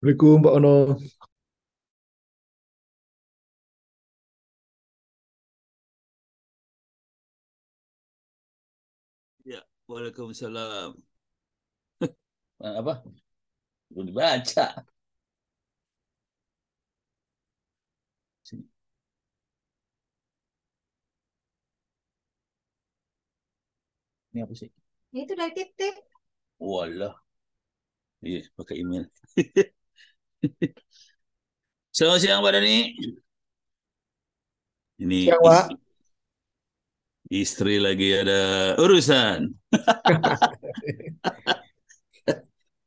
Assalamualaikum Pak Ono. Ya, Waalaikumsalam. Apa? Belum dibaca. Sini. Ini apa sih? Itu dari tip-tip. Walah. Iya, pakai email. Selamat siang, Pak Dani. Ini Siang, Pak. is- istri lagi ada urusan.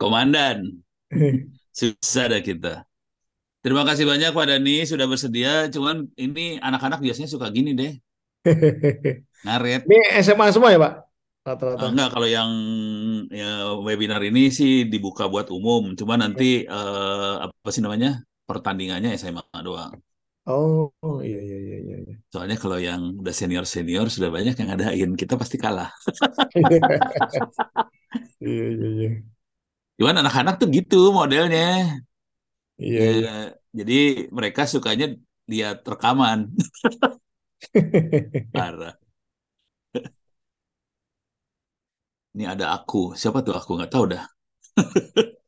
Komandan, susah dah kita. Terima kasih banyak Pak Dani sudah bersedia. Cuman ini anak-anak biasanya suka gini deh, ngaret. Ini SMA semua ya Pak? Rata-rata. enggak, kalau yang ya, webinar ini sih dibuka buat umum. Cuma nanti eh, apa sih namanya? Pertandingannya SMA doang. Oh, oh, iya iya iya iya. Soalnya kalau yang udah senior-senior sudah banyak yang ngadain, kita pasti kalah. Iya iya iya. Cuman anak-anak tuh gitu modelnya. Iya Ya, iya. jadi mereka sukanya lihat rekaman. Parah. Ini ada aku. Siapa tuh aku? Nggak tahu dah.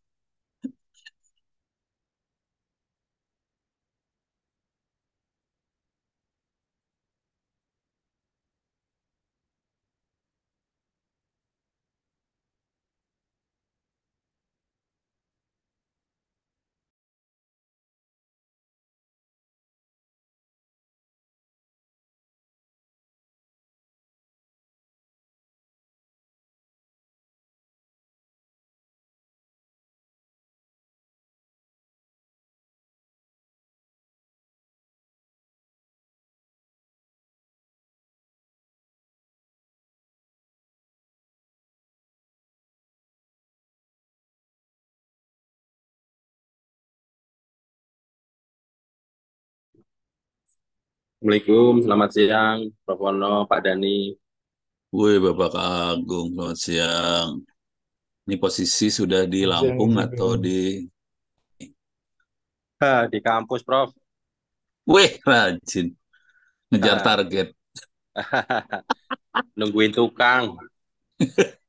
Assalamualaikum, selamat siang, Prof. Wono, Pak Dani. Woi, Bapak Agung, selamat siang. Ini posisi sudah di Siang Lampung juga. atau di... Di kampus, Prof. Wih, rajin. Ngejar Ha, target. nungguin tukang.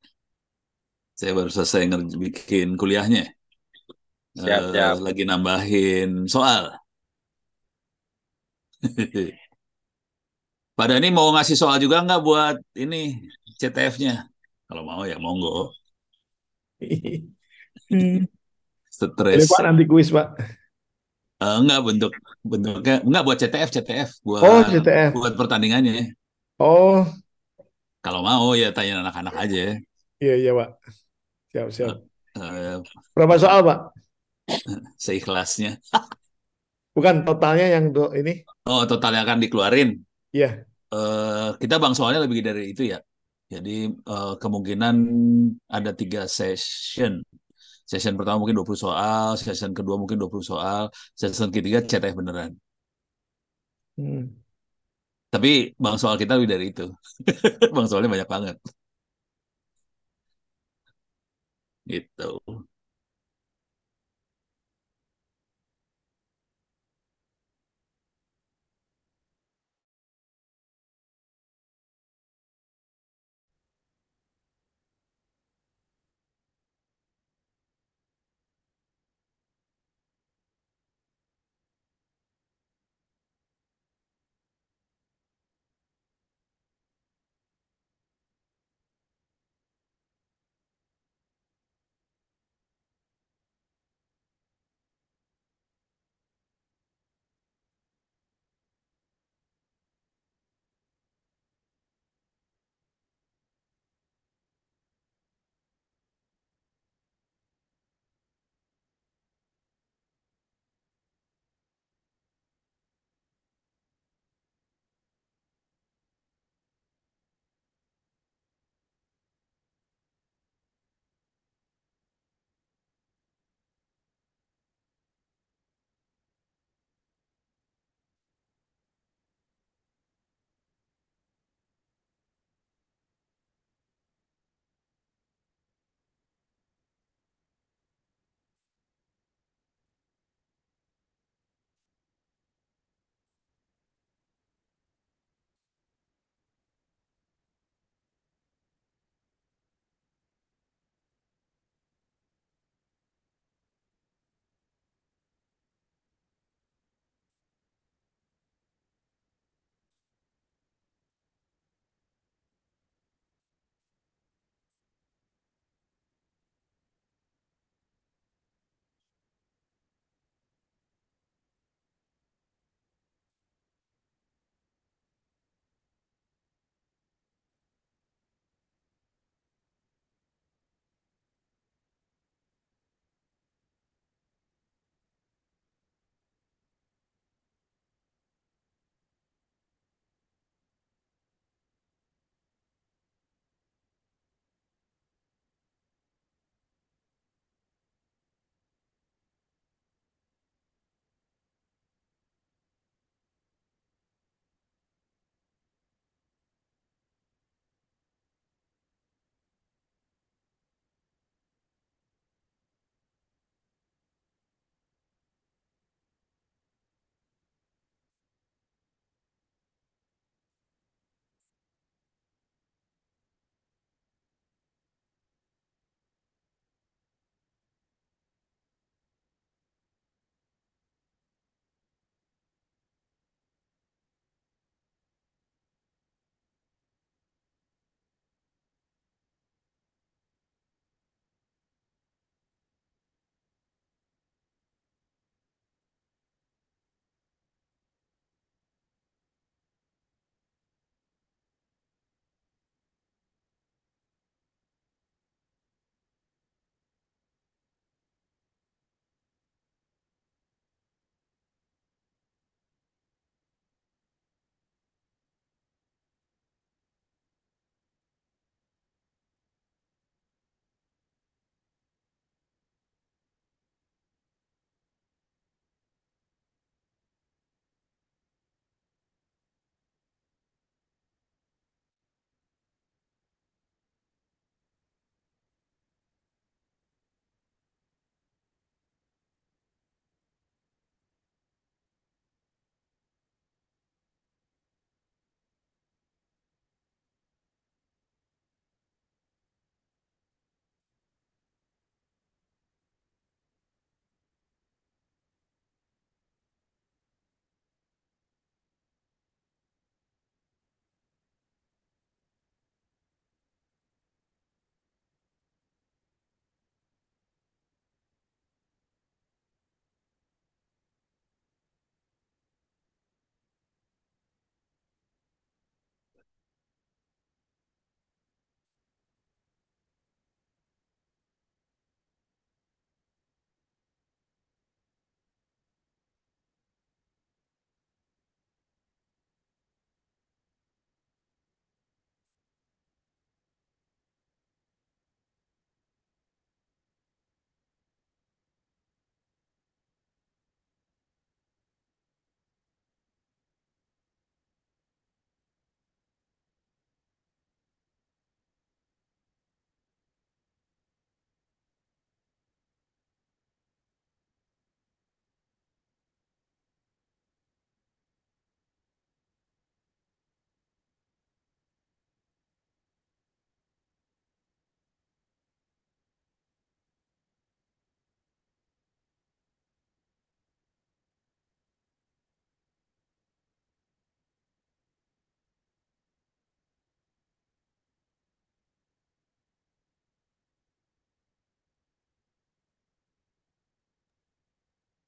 Saya baru selesai ngerj- bikin kuliahnya. Siap, Eh, siap. lagi nambahin soal. Pak Dani mau ngasih soal juga nggak buat ini CTF-nya? Kalau mau ya monggo. Ini Stres. Pak nanti kuis Pak. Eh, enggak bentuk bentuknya enggak buat CTF CTF Oh buat CTF. buat pertandingannya. Oh Kalau mau ya tanya anak-anak aja. iya iya Pak. Siap siap. Eh, Berapa soal Pak? seikhlasnya. Bukan totalnya yang do ini? Oh, total yang akan dikeluarin. Iya. Eh, kita bang soalnya lebih dari itu ya. Jadi eh, kemungkinan ada tiga session. Session pertama mungkin 20 soal, session kedua mungkin 20 soal, session ketiga CTF beneran. Hmm. Tapi bang soal kita lebih dari itu. Bang soalnya banyak banget. Gitu.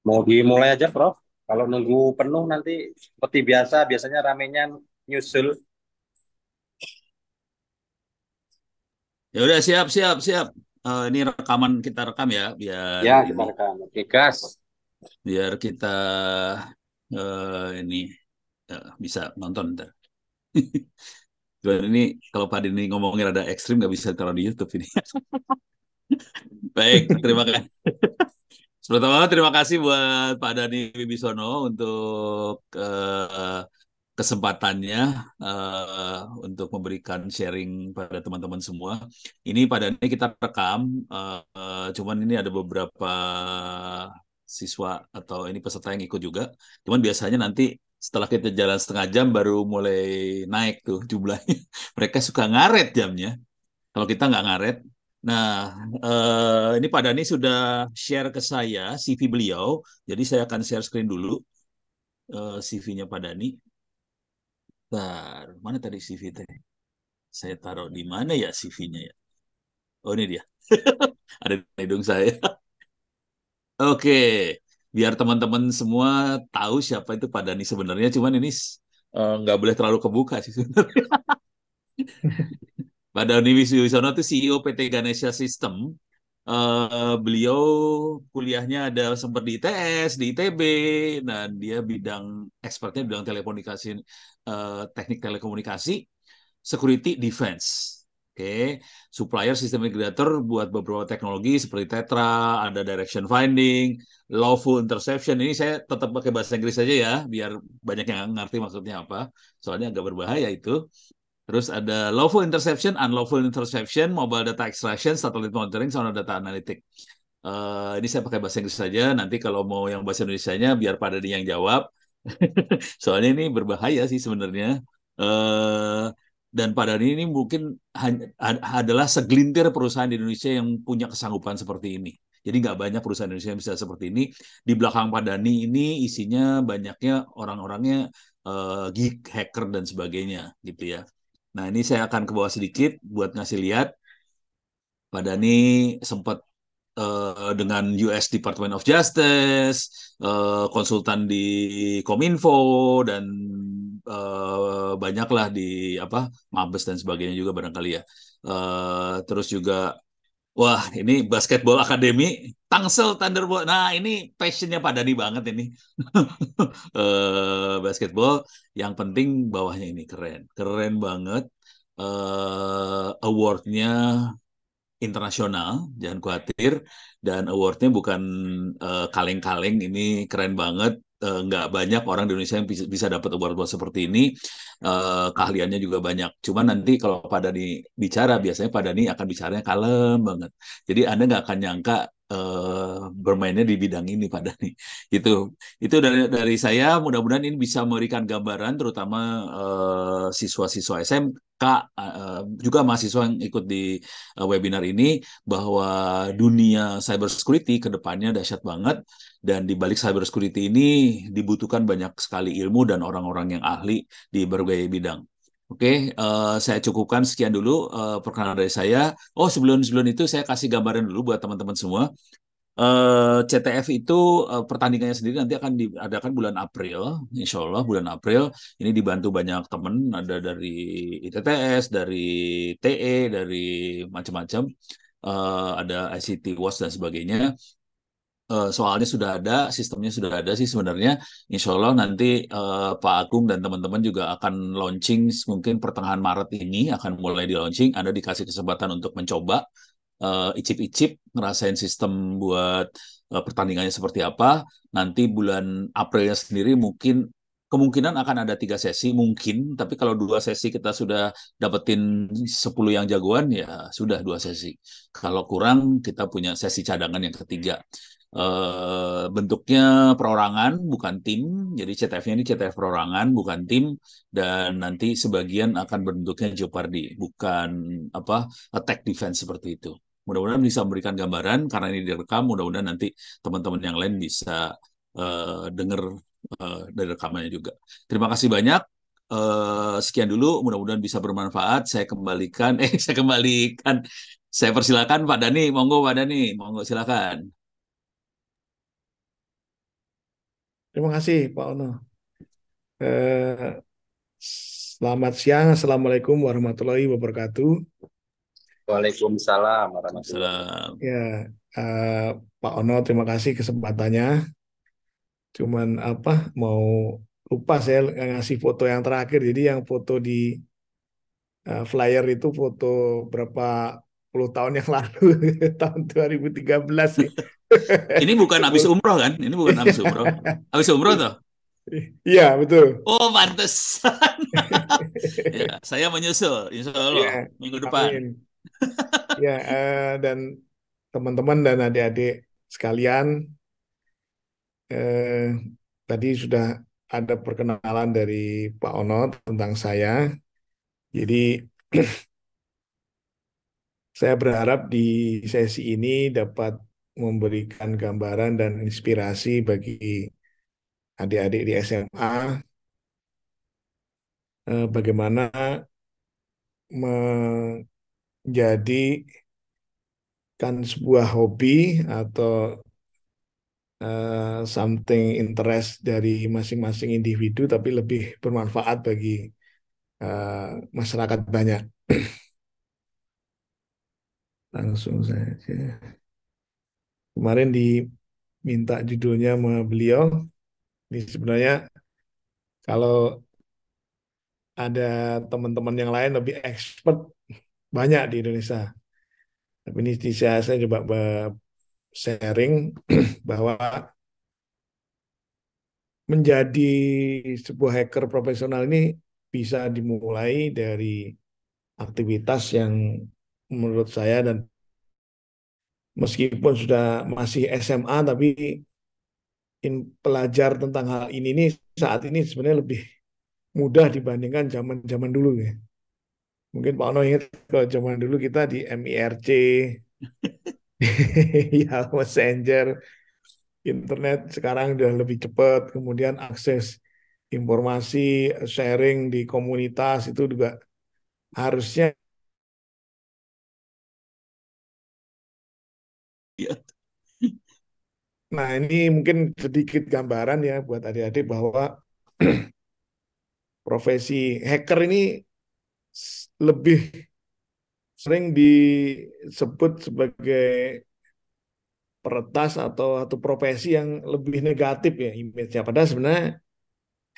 Mau dimulai aja, Prof. Kalau nunggu penuh nanti seperti biasa, biasanya ramenya nyusul. Ya udah siap siap siap. Eh, ini rekaman kita rekam ya biar Ya, kita rekam. Oke, gas. biar kita eh, ini eh, bisa nonton ntar. Dan ini kalau Pak ini ngomongin ada ekstrim nggak bisa taruh di YouTube ini. Baik, terima kasih. Pertama, terima kasih buat Pak Dani Wibisono untuk eh, kesempatannya eh, untuk memberikan sharing pada teman-teman semua. Ini Pak Dani kita rekam, eh, eh, cuman ini ada beberapa siswa atau ini peserta yang ikut juga. Cuman biasanya nanti setelah kita jalan setengah jam baru mulai naik tuh jumlahnya. Mereka suka ngaret jamnya. Kalau kita nggak ngaret, Nah, eh, ini Pak Dani sudah share ke saya CV beliau. Jadi saya akan share screen dulu eh, CV-nya Pak Dani. Bentar, mana tadi CV teh? Saya taruh di mana ya CV-nya ya? Oh ini dia. Ada di hidung saya. Oke, biar teman-teman semua tahu siapa itu Pak Dani sebenarnya. Cuman ini eh, nggak boleh terlalu kebuka sih sebenarnya. Pak Dani Wiswisono itu CEO PT Ganesha System. Uh, beliau kuliahnya ada sempat di ITS, di ITB, dan dia bidang expertnya bidang telekomunikasi, uh, teknik telekomunikasi, security defense. Oke, okay. supplier sistem integrator buat beberapa teknologi seperti Tetra, ada direction finding, lawful interception. Ini saya tetap pakai bahasa Inggris saja ya, biar banyak yang ngerti maksudnya apa. Soalnya agak berbahaya itu. Terus ada lawful interception, unlawful interception, mobile data extraction, satellite monitoring, sama data analytic. Uh, ini saya pakai bahasa Inggris saja. Nanti kalau mau yang bahasa Indonesia-nya biar pada yang jawab. Soalnya ini berbahaya sih sebenarnya. Uh, dan pada ini mungkin adalah segelintir perusahaan di Indonesia yang punya kesanggupan seperti ini. Jadi nggak banyak perusahaan Indonesia yang bisa seperti ini. Di belakang Padani ini isinya banyaknya orang-orangnya uh, geek, hacker dan sebagainya gitu ya. Nah, ini saya akan ke bawah sedikit buat ngasih lihat. Pak Dani sempat uh, dengan US Department of Justice, uh, konsultan di Kominfo dan uh, banyaklah di apa Mabes dan sebagainya juga barangkali ya. Uh, terus juga Wah, ini basketball akademi Tangsel Thunderbolt. Nah, ini passionnya Pak Dani banget ini. uh, basketball yang penting bawahnya ini keren. Keren banget. Uh, awardnya internasional, jangan khawatir. Dan awardnya bukan uh, kaleng-kaleng, ini keren banget. Uh, nggak banyak orang di Indonesia yang bisa, bisa dapat award-award seperti ini. Uh, keahliannya juga banyak. Cuman nanti kalau pada di bicara, biasanya pada ini akan bicaranya kalem banget. Jadi Anda nggak akan nyangka Uh, bermainnya di bidang ini pada nih itu itu dari dari saya mudah-mudahan ini bisa memberikan gambaran terutama siswa-siswa uh, SMK uh, juga mahasiswa yang ikut di webinar ini bahwa dunia cyber security ke depannya dahsyat banget dan di balik cyber security ini dibutuhkan banyak sekali ilmu dan orang-orang yang ahli di berbagai bidang. Oke, okay, uh, saya cukupkan sekian dulu uh, perkenalan dari saya. Oh, sebelum sebelum itu saya kasih gambaran dulu buat teman-teman semua. Uh, CTF itu uh, pertandingannya sendiri nanti akan diadakan bulan April, Insya Allah bulan April. Ini dibantu banyak teman, ada dari ITTS, dari TE, dari macam-macam. Uh, ada ICT Watch dan sebagainya soalnya sudah ada, sistemnya sudah ada sih sebenarnya. Insya Allah nanti uh, Pak Agung dan teman-teman juga akan launching mungkin pertengahan Maret ini akan mulai di launching. Anda dikasih kesempatan untuk mencoba uh, icip-icip ngerasain sistem buat uh, pertandingannya seperti apa. Nanti bulan Aprilnya sendiri mungkin kemungkinan akan ada tiga sesi mungkin tapi kalau dua sesi kita sudah dapetin 10 yang jagoan ya sudah dua sesi kalau kurang kita punya sesi cadangan yang ketiga Uh, bentuknya perorangan bukan tim. Jadi CTF-nya ini CTF perorangan bukan tim. Dan nanti sebagian akan bentuknya jeopardy bukan apa attack defense seperti itu. Mudah-mudahan bisa memberikan gambaran karena ini direkam mudah-mudahan nanti teman-teman yang lain bisa uh, dengar uh, dari rekamannya juga. Terima kasih banyak. Uh, sekian dulu mudah-mudahan bisa bermanfaat. Saya kembalikan eh saya kembalikan. Saya persilakan Pak Dani monggo Pak Dani monggo silakan Terima kasih Pak Ono. Eh, selamat siang, Assalamualaikum warahmatullahi wabarakatuh. Waalaikumsalam warahmatullahi Salam. Ya, eh, Pak Ono, terima kasih kesempatannya. Cuman apa, mau lupa saya ngasih foto yang terakhir. Jadi yang foto di eh, flyer itu foto berapa puluh tahun yang lalu, tahun 2013 sih. Ini bukan habis umroh kan? Ini bukan habis umroh. Habis umroh toh? Iya, betul. Oh, pantesan. ya, saya menyusul, insya Allah Iya, minggu depan. Ya, eh, dan teman-teman dan adik-adik sekalian, eh, tadi sudah ada perkenalan dari Pak Ono tentang saya. Jadi, saya berharap di sesi ini dapat memberikan gambaran dan inspirasi bagi adik-adik di SMA eh, bagaimana menjadikan sebuah hobi atau eh, something interest dari masing-masing individu tapi lebih bermanfaat bagi eh, masyarakat banyak. Langsung saja. Kemarin diminta judulnya sama beliau. Ini sebenarnya kalau ada teman-teman yang lain lebih expert banyak di Indonesia. Tapi ini saya, saya coba sharing bahwa menjadi sebuah hacker profesional ini bisa dimulai dari aktivitas yang menurut saya dan meskipun sudah masih SMA tapi in, pelajar tentang hal ini ini saat ini sebenarnya lebih mudah dibandingkan zaman-zaman dulu ya. Mungkin Pak Ono ingat kalau zaman dulu kita di MIRC, ya Messenger, internet sekarang udah lebih cepat, kemudian akses informasi, sharing di komunitas itu juga harusnya Iya. Nah, ini mungkin sedikit gambaran ya buat adik-adik bahwa profesi hacker ini lebih sering disebut sebagai peretas atau atau profesi yang lebih negatif ya image-nya. Padahal sebenarnya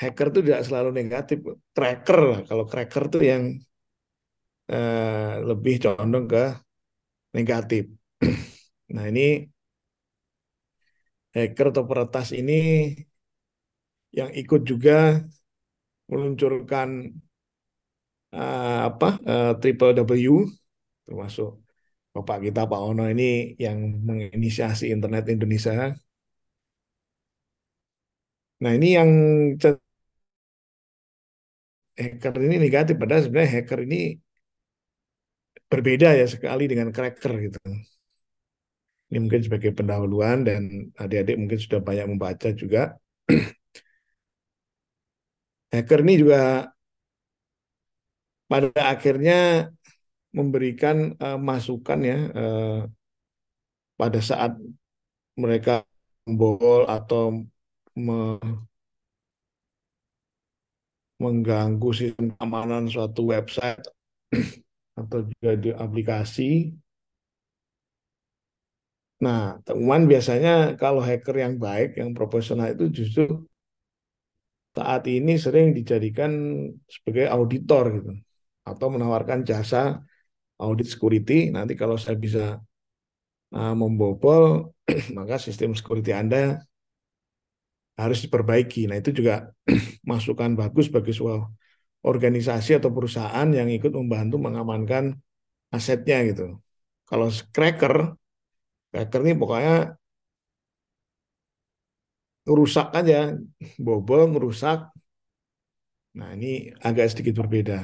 hacker itu tidak selalu negatif. Cracker lah, kalau cracker itu yang eh, lebih condong ke negatif. Nah, ini hacker atau peretas ini yang ikut juga meluncurkan eh, apa eh, triple W termasuk Bapak kita Pak Ono ini yang menginisiasi internet Indonesia. Nah ini yang hacker ini negatif, padahal sebenarnya hacker ini berbeda ya sekali dengan cracker gitu. Ini mungkin sebagai pendahuluan dan adik-adik mungkin sudah banyak membaca juga. Hacker ini juga pada akhirnya memberikan eh, masukan ya eh, pada saat mereka membobol atau me- mengganggu sistem keamanan suatu website atau juga di aplikasi. Nah, temuan biasanya kalau hacker yang baik, yang profesional itu justru saat ini sering dijadikan sebagai auditor gitu, atau menawarkan jasa audit security. Nanti kalau saya bisa uh, membobol, maka sistem security Anda harus diperbaiki. Nah, itu juga masukan bagus bagi sebuah organisasi atau perusahaan yang ikut membantu mengamankan asetnya gitu. Kalau cracker, cracker ini pokoknya ngerusak aja, bobol, ngerusak. Nah, ini agak sedikit berbeda.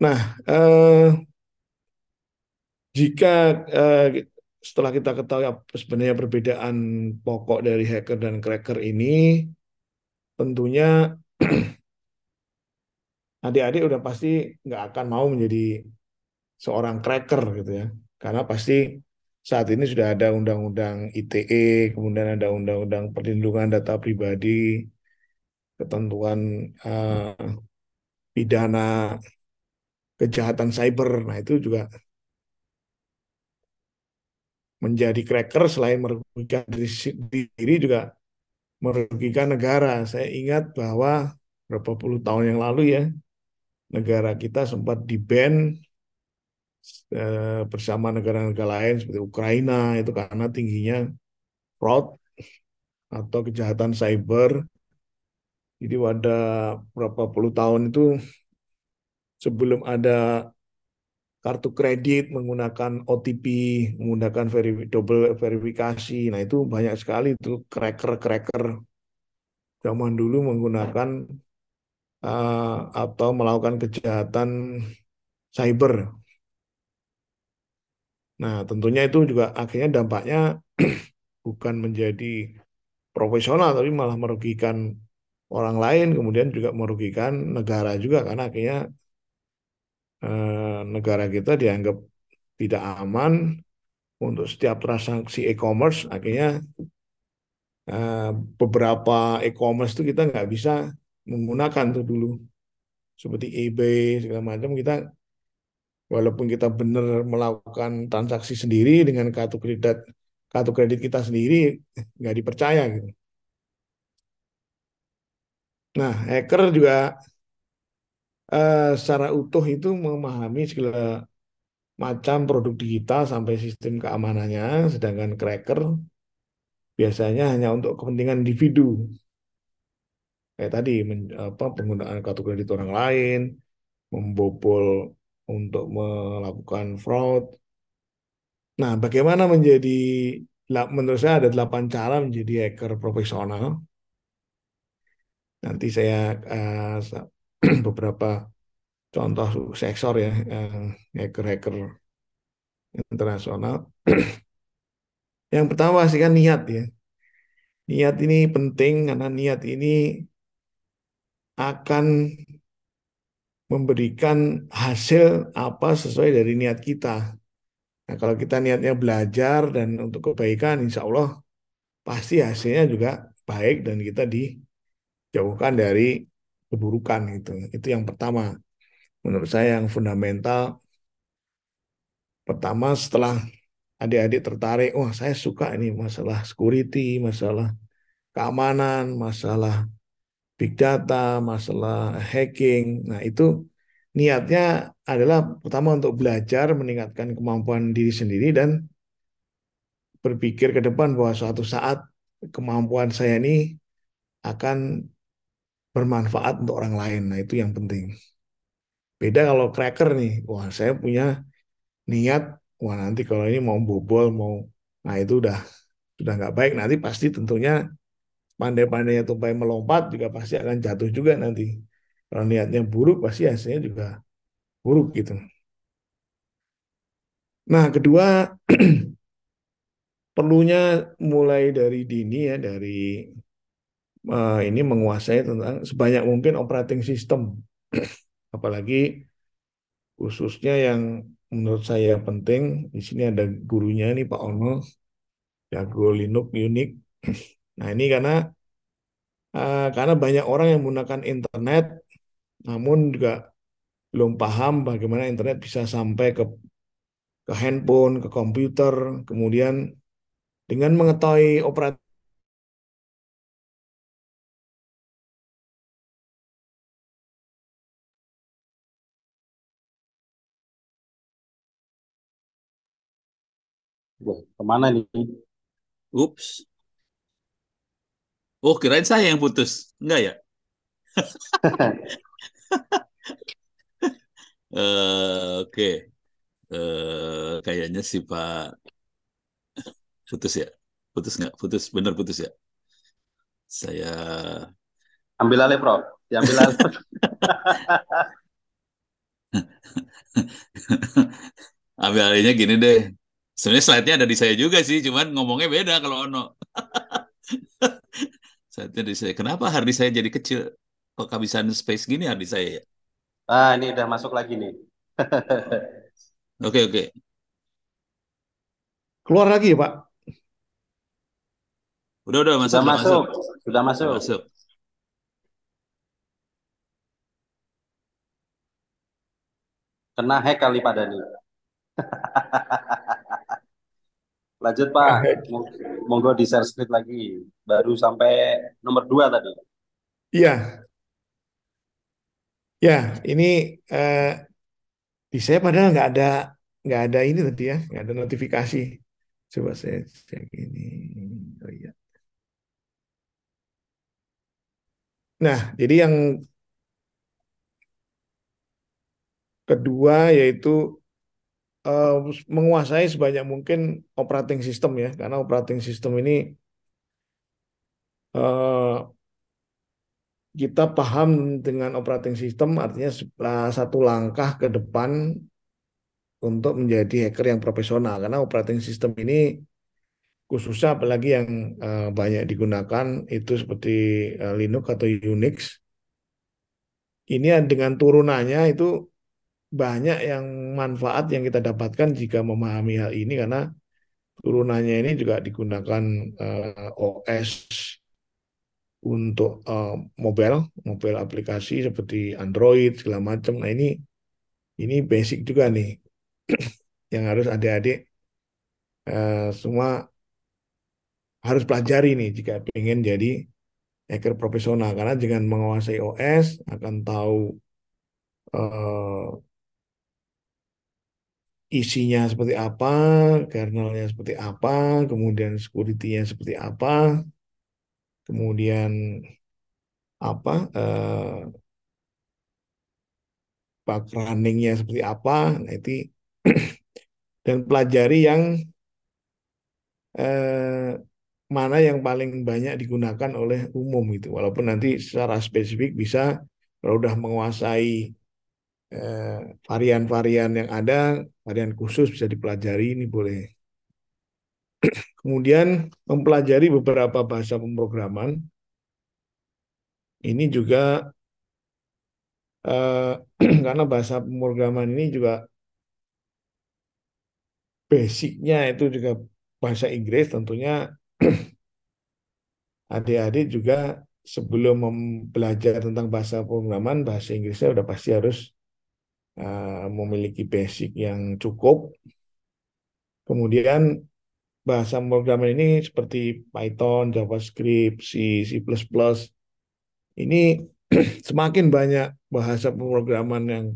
Nah, eh, jika eh, setelah kita ketahui sebenarnya perbedaan pokok dari hacker dan cracker ini, tentunya adik-adik udah pasti nggak akan mau menjadi seorang cracker gitu ya, karena pasti saat ini sudah ada undang-undang ITE, kemudian ada undang-undang perlindungan data pribadi, ketentuan uh, pidana kejahatan cyber. Nah, itu juga menjadi cracker selain merugikan diri juga merugikan negara. Saya ingat bahwa berapa puluh tahun yang lalu ya, negara kita sempat di-ban eh, bersama negara-negara lain seperti Ukraina itu karena tingginya fraud atau kejahatan cyber. Jadi pada berapa puluh tahun itu sebelum ada kartu kredit menggunakan OTP, menggunakan veri double verifikasi. Nah, itu banyak sekali itu cracker-cracker zaman dulu menggunakan uh, atau melakukan kejahatan cyber. Nah, tentunya itu juga akhirnya dampaknya bukan menjadi profesional, tapi malah merugikan orang lain, kemudian juga merugikan negara juga, karena akhirnya eh, negara kita dianggap tidak aman untuk setiap transaksi e-commerce, akhirnya eh, beberapa e-commerce itu kita nggak bisa menggunakan tuh dulu. Seperti eBay segala macam kita walaupun kita benar melakukan transaksi sendiri dengan kartu kredit kartu kredit kita sendiri nggak dipercaya gitu. Nah, hacker juga uh, secara utuh itu memahami segala macam produk digital sampai sistem keamanannya, sedangkan cracker biasanya hanya untuk kepentingan individu. Kayak tadi, men, apa, penggunaan kartu kredit orang lain, membobol untuk melakukan fraud. Nah, bagaimana menjadi, menurut saya ada delapan cara menjadi hacker profesional. Nanti saya uh, beberapa contoh suksesor ya, hacker-hacker internasional. Yang pertama pasti kan niat ya. Niat ini penting karena niat ini akan memberikan hasil apa sesuai dari niat kita. Nah, kalau kita niatnya belajar dan untuk kebaikan, insya Allah pasti hasilnya juga baik dan kita dijauhkan dari keburukan itu. Itu yang pertama. Menurut saya yang fundamental pertama setelah adik-adik tertarik, wah saya suka ini masalah security, masalah keamanan, masalah big data, masalah hacking. Nah, itu niatnya adalah pertama untuk belajar, meningkatkan kemampuan diri sendiri dan berpikir ke depan bahwa suatu saat kemampuan saya ini akan bermanfaat untuk orang lain. Nah, itu yang penting. Beda kalau cracker nih, wah saya punya niat, wah nanti kalau ini mau bobol, mau, nah itu udah sudah nggak baik. Nanti pasti tentunya pandai-pandainya tumpai melompat juga pasti akan jatuh juga nanti. Kalau niatnya buruk, pasti hasilnya juga buruk gitu. Nah, kedua, perlunya mulai dari dini ya, dari uh, ini menguasai tentang sebanyak mungkin operating system. Apalagi khususnya yang menurut saya penting, di sini ada gurunya nih Pak Ono, jago Linux, Unix. Nah ini karena uh, karena banyak orang yang menggunakan internet, namun juga belum paham bagaimana internet bisa sampai ke ke handphone, ke komputer, kemudian dengan mengetahui operating Wah, ke mana nih? Ups. Oh, kirain saya yang putus. Enggak ya? uh, Oke. Okay. Uh, kayaknya sih Pak putus ya. Putus nggak? Putus. Bener putus ya? Saya... Ambil alih, Prof. Diambil alih. Ambil alihnya gini deh. Sebenarnya slide-nya ada di saya juga sih, cuman ngomongnya beda kalau Ono. slide-nya di saya. Kenapa hard saya jadi kecil? Kok kehabisan space gini hard saya ya? Ah, ini udah masuk lagi nih. Oke, oke. Keluar lagi ya Pak? Udah udah masuk, Sudah udah masuk, masuk. sudah Udah masuk. masuk. Kena hack kali Pak Dani. Lanjut Pak, Mong- monggo di share screen lagi. Baru sampai nomor dua tadi. Iya, ya ini eh, di saya padahal nggak ada nggak ada ini tadi ya, nggak ada notifikasi. Coba saya cek ini. Oh iya. Nah, jadi yang kedua yaitu eh, menguasai sebanyak mungkin operating system ya, karena operating system ini eh, kita paham dengan operating system artinya setelah satu langkah ke depan untuk menjadi hacker yang profesional. Karena operating system ini khususnya apalagi yang eh, banyak digunakan itu seperti eh, Linux atau Unix ini dengan turunannya itu banyak yang manfaat yang kita dapatkan jika memahami hal ini karena turunannya ini juga digunakan eh, OS untuk eh, mobile, mobile aplikasi seperti Android segala macam. Nah ini ini basic juga nih yang harus adik-adik eh, semua harus pelajari nih jika ingin jadi hacker profesional karena dengan menguasai OS akan tahu eh, isinya seperti apa, kernelnya seperti apa, kemudian security-nya seperti apa, kemudian apa eh, bug running-nya seperti apa, nah itu dan pelajari yang eh, mana yang paling banyak digunakan oleh umum gitu. Walaupun nanti secara spesifik bisa kalau udah menguasai varian-varian yang ada, varian khusus bisa dipelajari ini boleh. Kemudian mempelajari beberapa bahasa pemrograman ini juga eh, karena bahasa pemrograman ini juga basicnya itu juga bahasa Inggris tentunya adik-adik juga sebelum mem- belajar tentang bahasa pemrograman bahasa Inggrisnya udah pasti harus eh, memiliki basic yang cukup. Kemudian bahasa pemrograman ini seperti Python, JavaScript, C, C++. Ini semakin banyak bahasa pemrograman yang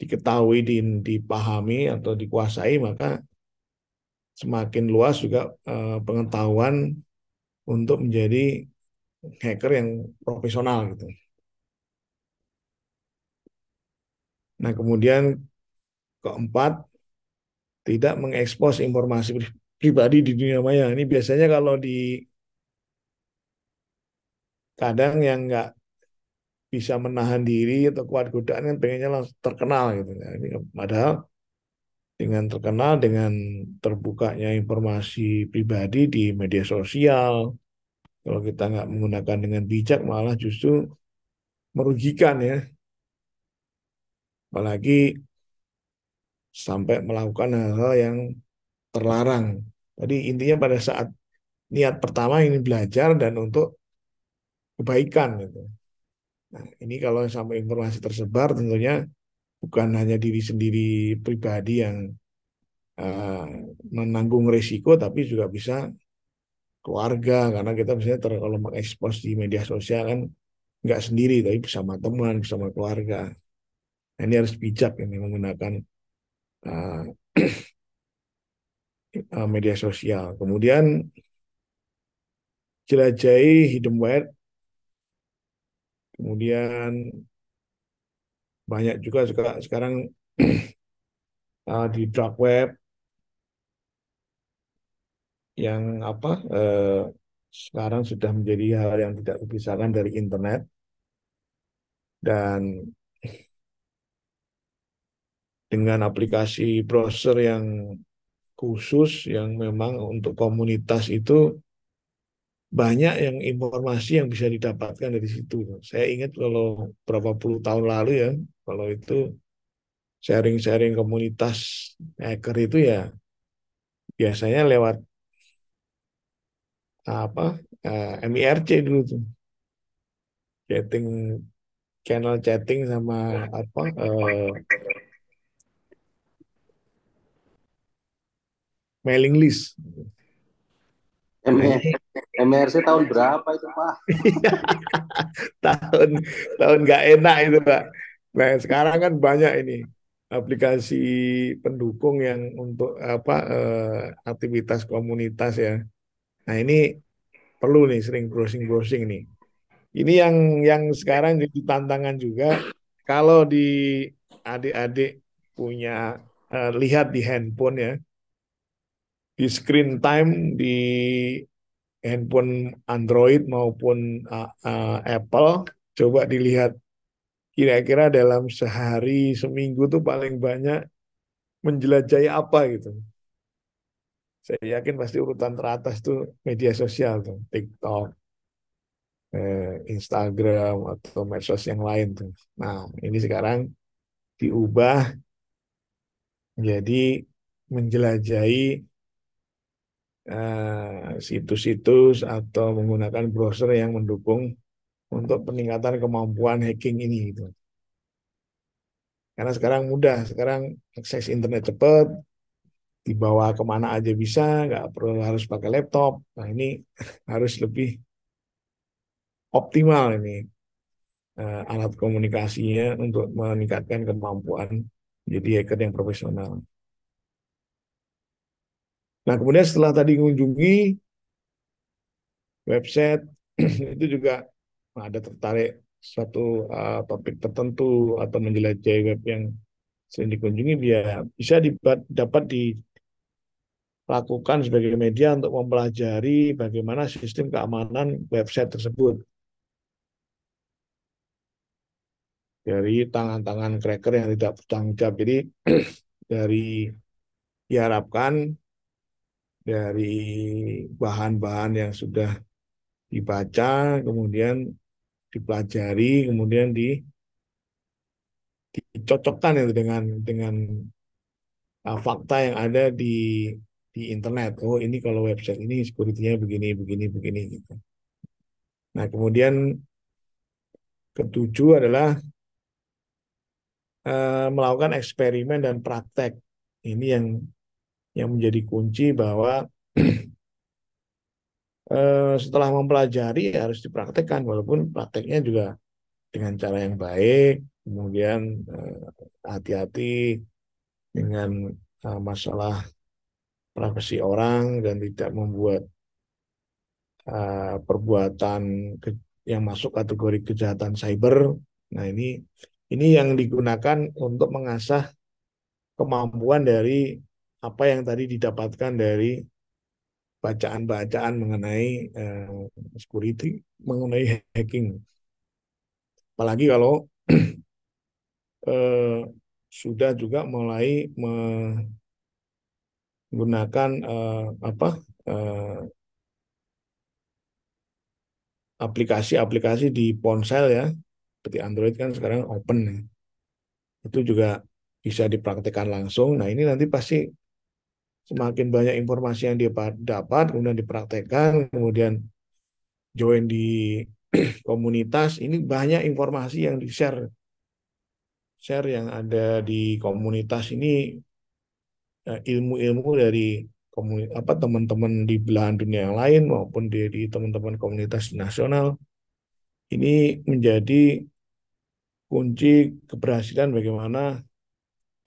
diketahui, di- dipahami atau dikuasai, maka semakin luas juga eh, pengetahuan untuk menjadi hacker yang profesional gitu. Nah, kemudian keempat, tidak mengekspos informasi pri- pribadi di dunia maya. Ini biasanya kalau di kadang yang nggak bisa menahan diri atau kuat godaan kan pengennya langsung terkenal gitu. Nah, ini padahal dengan terkenal dengan terbukanya informasi pribadi di media sosial, kalau kita nggak menggunakan dengan bijak malah justru merugikan ya. Apalagi sampai melakukan hal-hal yang terlarang. Jadi intinya pada saat niat pertama ini belajar dan untuk kebaikan gitu. Nah, ini kalau sampai informasi tersebar tentunya bukan hanya diri sendiri pribadi yang uh, menanggung risiko tapi juga bisa keluarga karena kita misalnya ter, kalau mengekspos di media sosial kan nggak sendiri tapi bersama teman bersama keluarga nah, ini harus bijak ini menggunakan uh, uh, media sosial. Kemudian jelajahi hidden web kemudian banyak juga sekarang uh, di dark web. Yang apa eh, sekarang sudah menjadi hal yang tidak terpisahkan dari internet. Dan dengan aplikasi browser yang khusus yang memang untuk komunitas itu banyak yang informasi yang bisa didapatkan dari situ. Saya ingat kalau berapa puluh tahun lalu ya, kalau itu sharing-sharing komunitas hacker itu ya biasanya lewat apa uh, MIRC dulu tuh chatting channel chatting sama apa uh, mailing list. MRC tahun berapa itu Pak? tahun tahun nggak enak itu Pak. Nah sekarang kan banyak ini aplikasi pendukung yang untuk apa eh, aktivitas komunitas ya. Nah ini perlu nih sering browsing browsing nih. Ini yang yang sekarang jadi tantangan juga kalau di adik-adik punya uh, lihat di handphone ya di screen time di handphone Android maupun uh, uh, Apple coba dilihat kira-kira dalam sehari seminggu tuh paling banyak menjelajahi apa gitu. Saya yakin pasti urutan teratas tuh media sosial tuh, TikTok, eh, Instagram atau medsos yang lain tuh. Nah, ini sekarang diubah menjadi menjelajahi Eh, situs-situs atau menggunakan browser yang mendukung untuk peningkatan kemampuan hacking ini gitu. Karena sekarang mudah, sekarang akses internet cepat, dibawa ke mana aja bisa, nggak perlu harus pakai laptop. Nah ini harus lebih optimal ini uh, alat komunikasinya untuk meningkatkan kemampuan jadi hacker yang profesional. Nah, kemudian setelah tadi mengunjungi website, itu juga ada tertarik suatu uh, topik tertentu atau menjelajahi web yang sering dikunjungi, dia bisa dibat, dapat dilakukan sebagai media untuk mempelajari bagaimana sistem keamanan website tersebut. Dari tangan-tangan cracker yang tidak bertanggung jawab. Jadi dari diharapkan dari bahan-bahan yang sudah dibaca, kemudian dipelajari, kemudian di, dicocokkan itu dengan dengan uh, fakta yang ada di di internet. Oh ini kalau website ini security-nya begini, begini, begini gitu. Nah kemudian ketujuh adalah uh, melakukan eksperimen dan praktek. Ini yang yang menjadi kunci bahwa eh, setelah mempelajari harus dipraktekkan walaupun prakteknya juga dengan cara yang baik kemudian eh, hati-hati dengan eh, masalah privasi orang dan tidak membuat perbuatan yang masuk kategori kejahatan cyber. Nah ini ini yang digunakan untuk mengasah kemampuan dari apa yang tadi didapatkan dari bacaan-bacaan mengenai uh, security, mengenai hacking. Apalagi kalau uh, sudah juga mulai menggunakan uh, apa aplikasi-aplikasi di ponsel ya, seperti Android kan sekarang open ya. Itu juga bisa dipraktekkan langsung. Nah ini nanti pasti semakin banyak informasi yang dia dapat, kemudian dipraktekkan, kemudian join di komunitas, ini banyak informasi yang di-share. Share yang ada di komunitas ini eh, ilmu-ilmu dari apa teman-teman di belahan dunia yang lain maupun di, di teman-teman komunitas nasional ini menjadi kunci keberhasilan bagaimana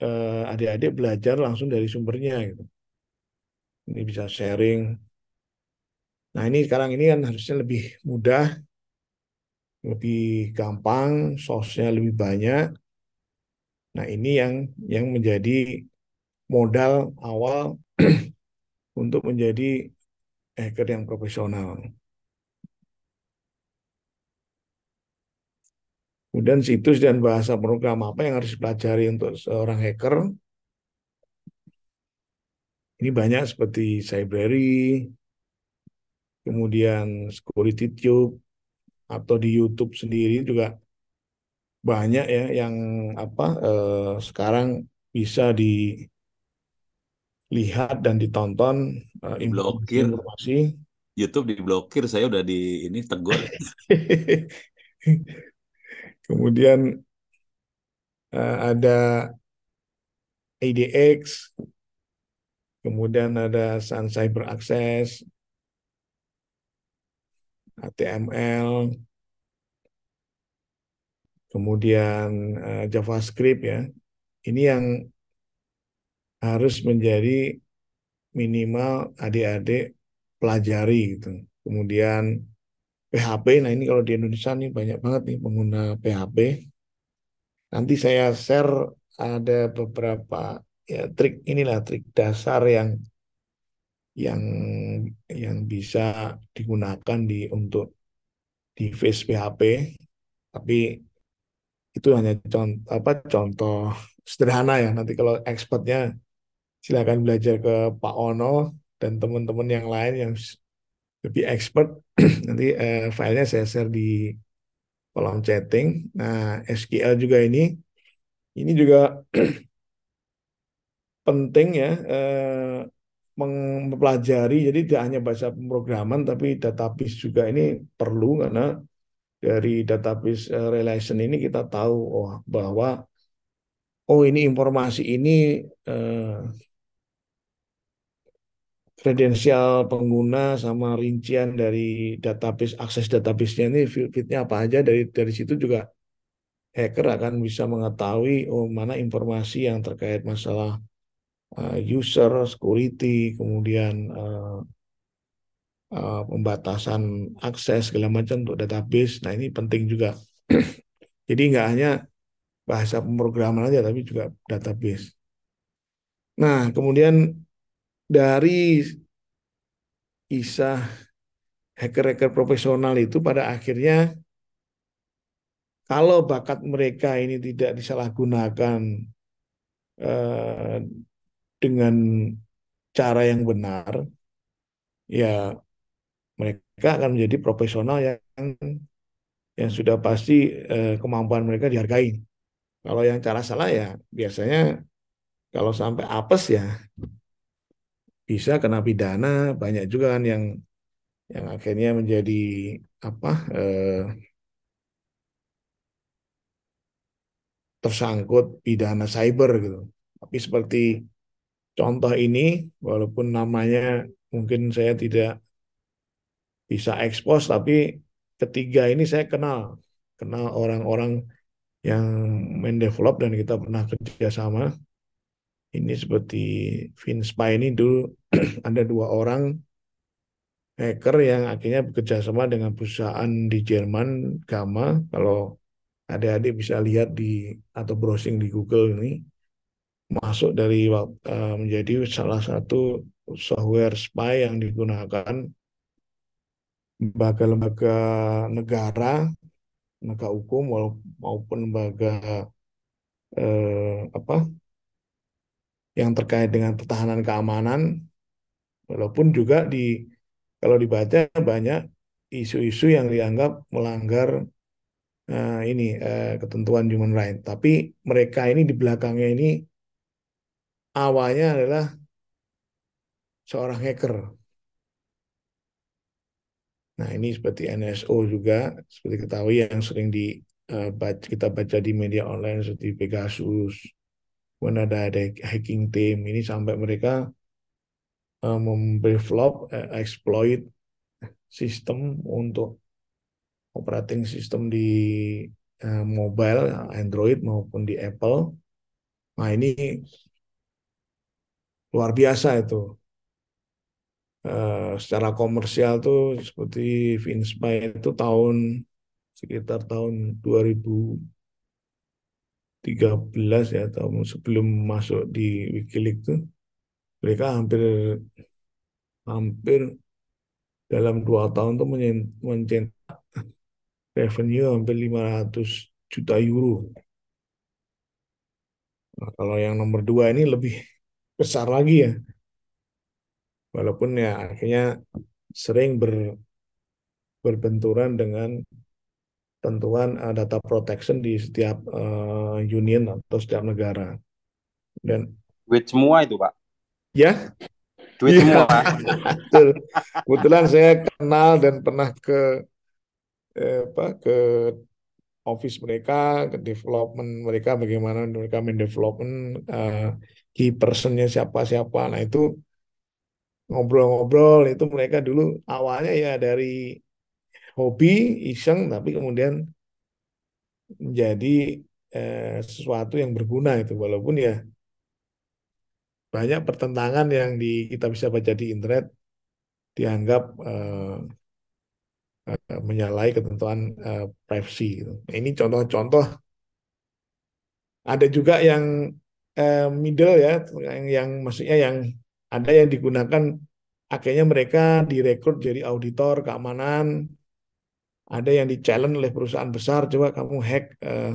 eh, adik-adik belajar langsung dari sumbernya gitu ini bisa sharing. Nah ini sekarang ini kan harusnya lebih mudah, lebih gampang, source-nya lebih banyak. Nah ini yang yang menjadi modal awal untuk menjadi hacker yang profesional. Kemudian situs dan bahasa program apa yang harus dipelajari untuk seorang hacker? Ini banyak seperti Cybrary, kemudian Security Tube, atau di YouTube sendiri juga banyak ya yang apa eh, sekarang bisa di dilihat dan ditonton uh, Diblokir. informasi. YouTube diblokir, saya udah di ini tegur. Kemudian uh, ada ADX, kemudian ada Sun Cyber Access, HTML, kemudian uh, JavaScript ya. Ini yang harus menjadi minimal adik-adik pelajari gitu. Kemudian PHP, nah ini kalau di Indonesia nih banyak banget nih pengguna PHP. Nanti saya share ada beberapa ya trik inilah trik dasar yang yang yang bisa digunakan di untuk di face PHP tapi itu hanya contoh apa contoh sederhana ya. Nanti kalau expertnya silakan belajar ke Pak Ono dan teman-teman yang lain yang lebih expert. Nanti eh, filenya saya share di kolom chatting. Nah SQL juga ini. Ini juga penting ya eh, mempelajari. Jadi tidak hanya bahasa pemrograman tapi database juga ini perlu karena dari database eh, relation ini kita tahu oh bahwa oh ini informasi ini eh, pengguna sama rincian dari database akses database-nya ini fitnya apa aja. Dari dari situ juga hacker akan bisa mengetahui oh mana informasi yang terkait masalah uh, user security, kemudian uh, uh, pembatasan akses segala macam untuk database. Nah ini penting juga. Jadi nggak hanya bahasa pemrograman aja, tapi juga database. Nah kemudian dari kisah hacker-hacker profesional itu pada akhirnya kalau bakat mereka ini tidak disalahgunakan eh, dengan cara yang benar, ya mereka akan menjadi profesional yang yang sudah pasti eh, kemampuan mereka dihargai. Kalau yang cara salah ya biasanya kalau sampai apes ya bisa kena pidana banyak juga kan yang yang akhirnya menjadi apa eh, tersangkut pidana cyber gitu. Tapi seperti contoh ini, walaupun namanya mungkin saya tidak bisa ekspos, tapi ketiga ini saya kenal, kenal orang-orang yang mendevelop dan kita pernah kerjasama. Ini seperti Vinspa ini dulu ada dua orang hacker yang akhirnya bekerja sama dengan perusahaan di Jerman, Gamma. Kalau adik-adik bisa lihat di atau browsing di Google ini masuk dari uh, menjadi salah satu software spy yang digunakan lembaga-lembaga negara, lembaga hukum maupun lembaga eh, apa yang terkait dengan pertahanan keamanan, walaupun juga di kalau dibaca banyak isu-isu yang dianggap melanggar uh, ini uh, ketentuan human right. Tapi mereka ini di belakangnya ini awalnya adalah seorang hacker. Nah ini seperti NSO juga, seperti ketahui yang sering di uh, kita baca di media online seperti Pegasus, mana ada, ada hacking team ini sampai mereka uh, memdevelop, uh, exploit sistem untuk operating system di uh, mobile Android maupun di Apple. Nah ini luar biasa itu. Uh, secara komersial tuh seperti Vinspy itu tahun sekitar tahun 2013 ya tahun sebelum masuk di Wikileaks tuh mereka hampir hampir dalam dua tahun tuh mencetak revenue hampir 500 juta euro. Nah, kalau yang nomor dua ini lebih besar lagi ya. Walaupun ya akhirnya sering ber, berbenturan dengan tentuan uh, data protection di setiap uh, union atau setiap negara. Dan duit semua itu, Pak. Ya, Duit iya, semua. betul. Kebetulan saya kenal dan pernah ke eh, apa ke office mereka, ke development mereka, bagaimana mereka mendevelopment eh, key personnya siapa-siapa. Nah itu ngobrol-ngobrol itu mereka dulu awalnya ya dari hobi, iseng, tapi kemudian menjadi eh, sesuatu yang berguna itu. Walaupun ya banyak pertentangan yang di, kita bisa baca di internet dianggap eh, eh, menyalahi ketentuan eh, privacy. Gitu. Ini contoh-contoh. Ada juga yang eh, middle ya, yang, yang maksudnya yang ada yang digunakan akhirnya mereka direkrut jadi auditor keamanan. Ada yang di challenge oleh perusahaan besar, coba kamu hack eh,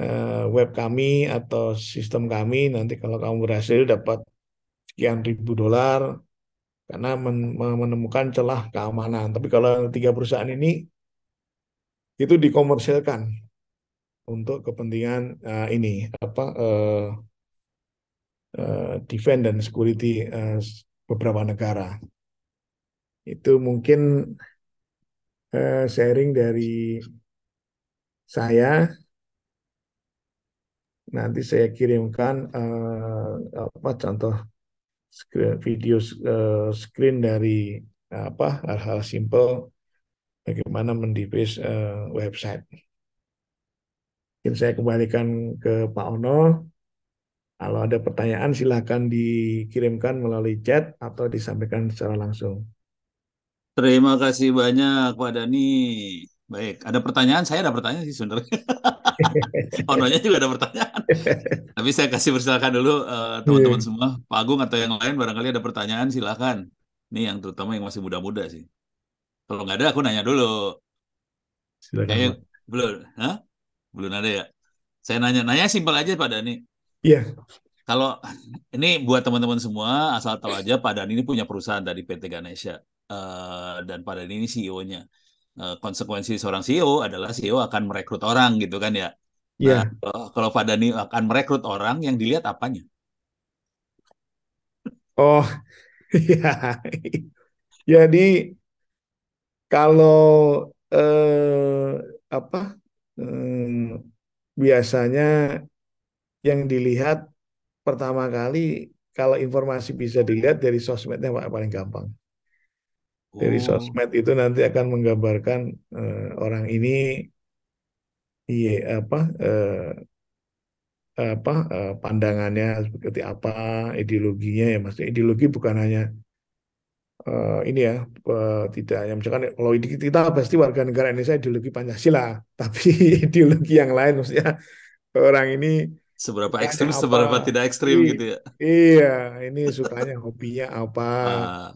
eh, web kami atau sistem kami, nanti kalau kamu berhasil dapat sekian ribu dolar karena men- menemukan celah keamanan. Tapi kalau tiga perusahaan ini itu dikomersilkan untuk kepentingan eh, ini apa eh, eh, defense dan security eh, beberapa negara. Itu mungkin eh, sharing dari saya. Nanti saya kirimkan eh, apa contoh screen, video eh, screen dari apa hal-hal simple bagaimana mendevice eh, website. Mungkin saya kembalikan ke Pak Ono. Kalau ada pertanyaan silahkan dikirimkan melalui chat atau disampaikan secara langsung. Terima kasih banyak Pak Dani. Baik, ada pertanyaan? Saya ada pertanyaan sih sebenarnya. Ononya juga ada pertanyaan. Tapi saya kasih persilakan dulu eh, teman-teman Iya. semua. Pak Agung atau yang lain barangkali ada pertanyaan silakan. Ini yang terutama yang masih muda-muda sih. Kalau nggak ada aku nanya dulu. Silakan Pak. belum, Hah? Belum ada ya. Saya nanya, nanya simpel aja Pak Dani. Iya, Kalau ini buat teman-teman semua, asal tahu aja Pak Dani ini punya perusahaan dari PT Ganesha. Eh, dan Pak Dani ini CEO-nya. Eh, konsekuensi seorang CEO adalah CEO akan merekrut orang gitu kan ya. iya. Nah, kalau- kalau Pak Dani akan merekrut orang, yang dilihat apanya? Oh, iya. Jadi kalau eh, apa eh, biasanya yang dilihat pertama kali kalau informasi bisa dilihat dari sosmednya Pak paling gampang. Dari Oh, sosmed itu nanti akan menggambarkan eh, orang ini iya apa eh, apa eh, pandangannya seperti apa, ideologinya ya Mas. Ideologi bukan hanya eh, ini ya eh, tidak hanya misalkan kalau kita pasti warga negara Indonesia ideologi Pancasila, tapi ideologi yang lain maksudnya orang ini seberapa ekstrim, apa? seberapa tidak ekstrim I- gitu ya. Iya, ini sukanya hobinya apa? Ah,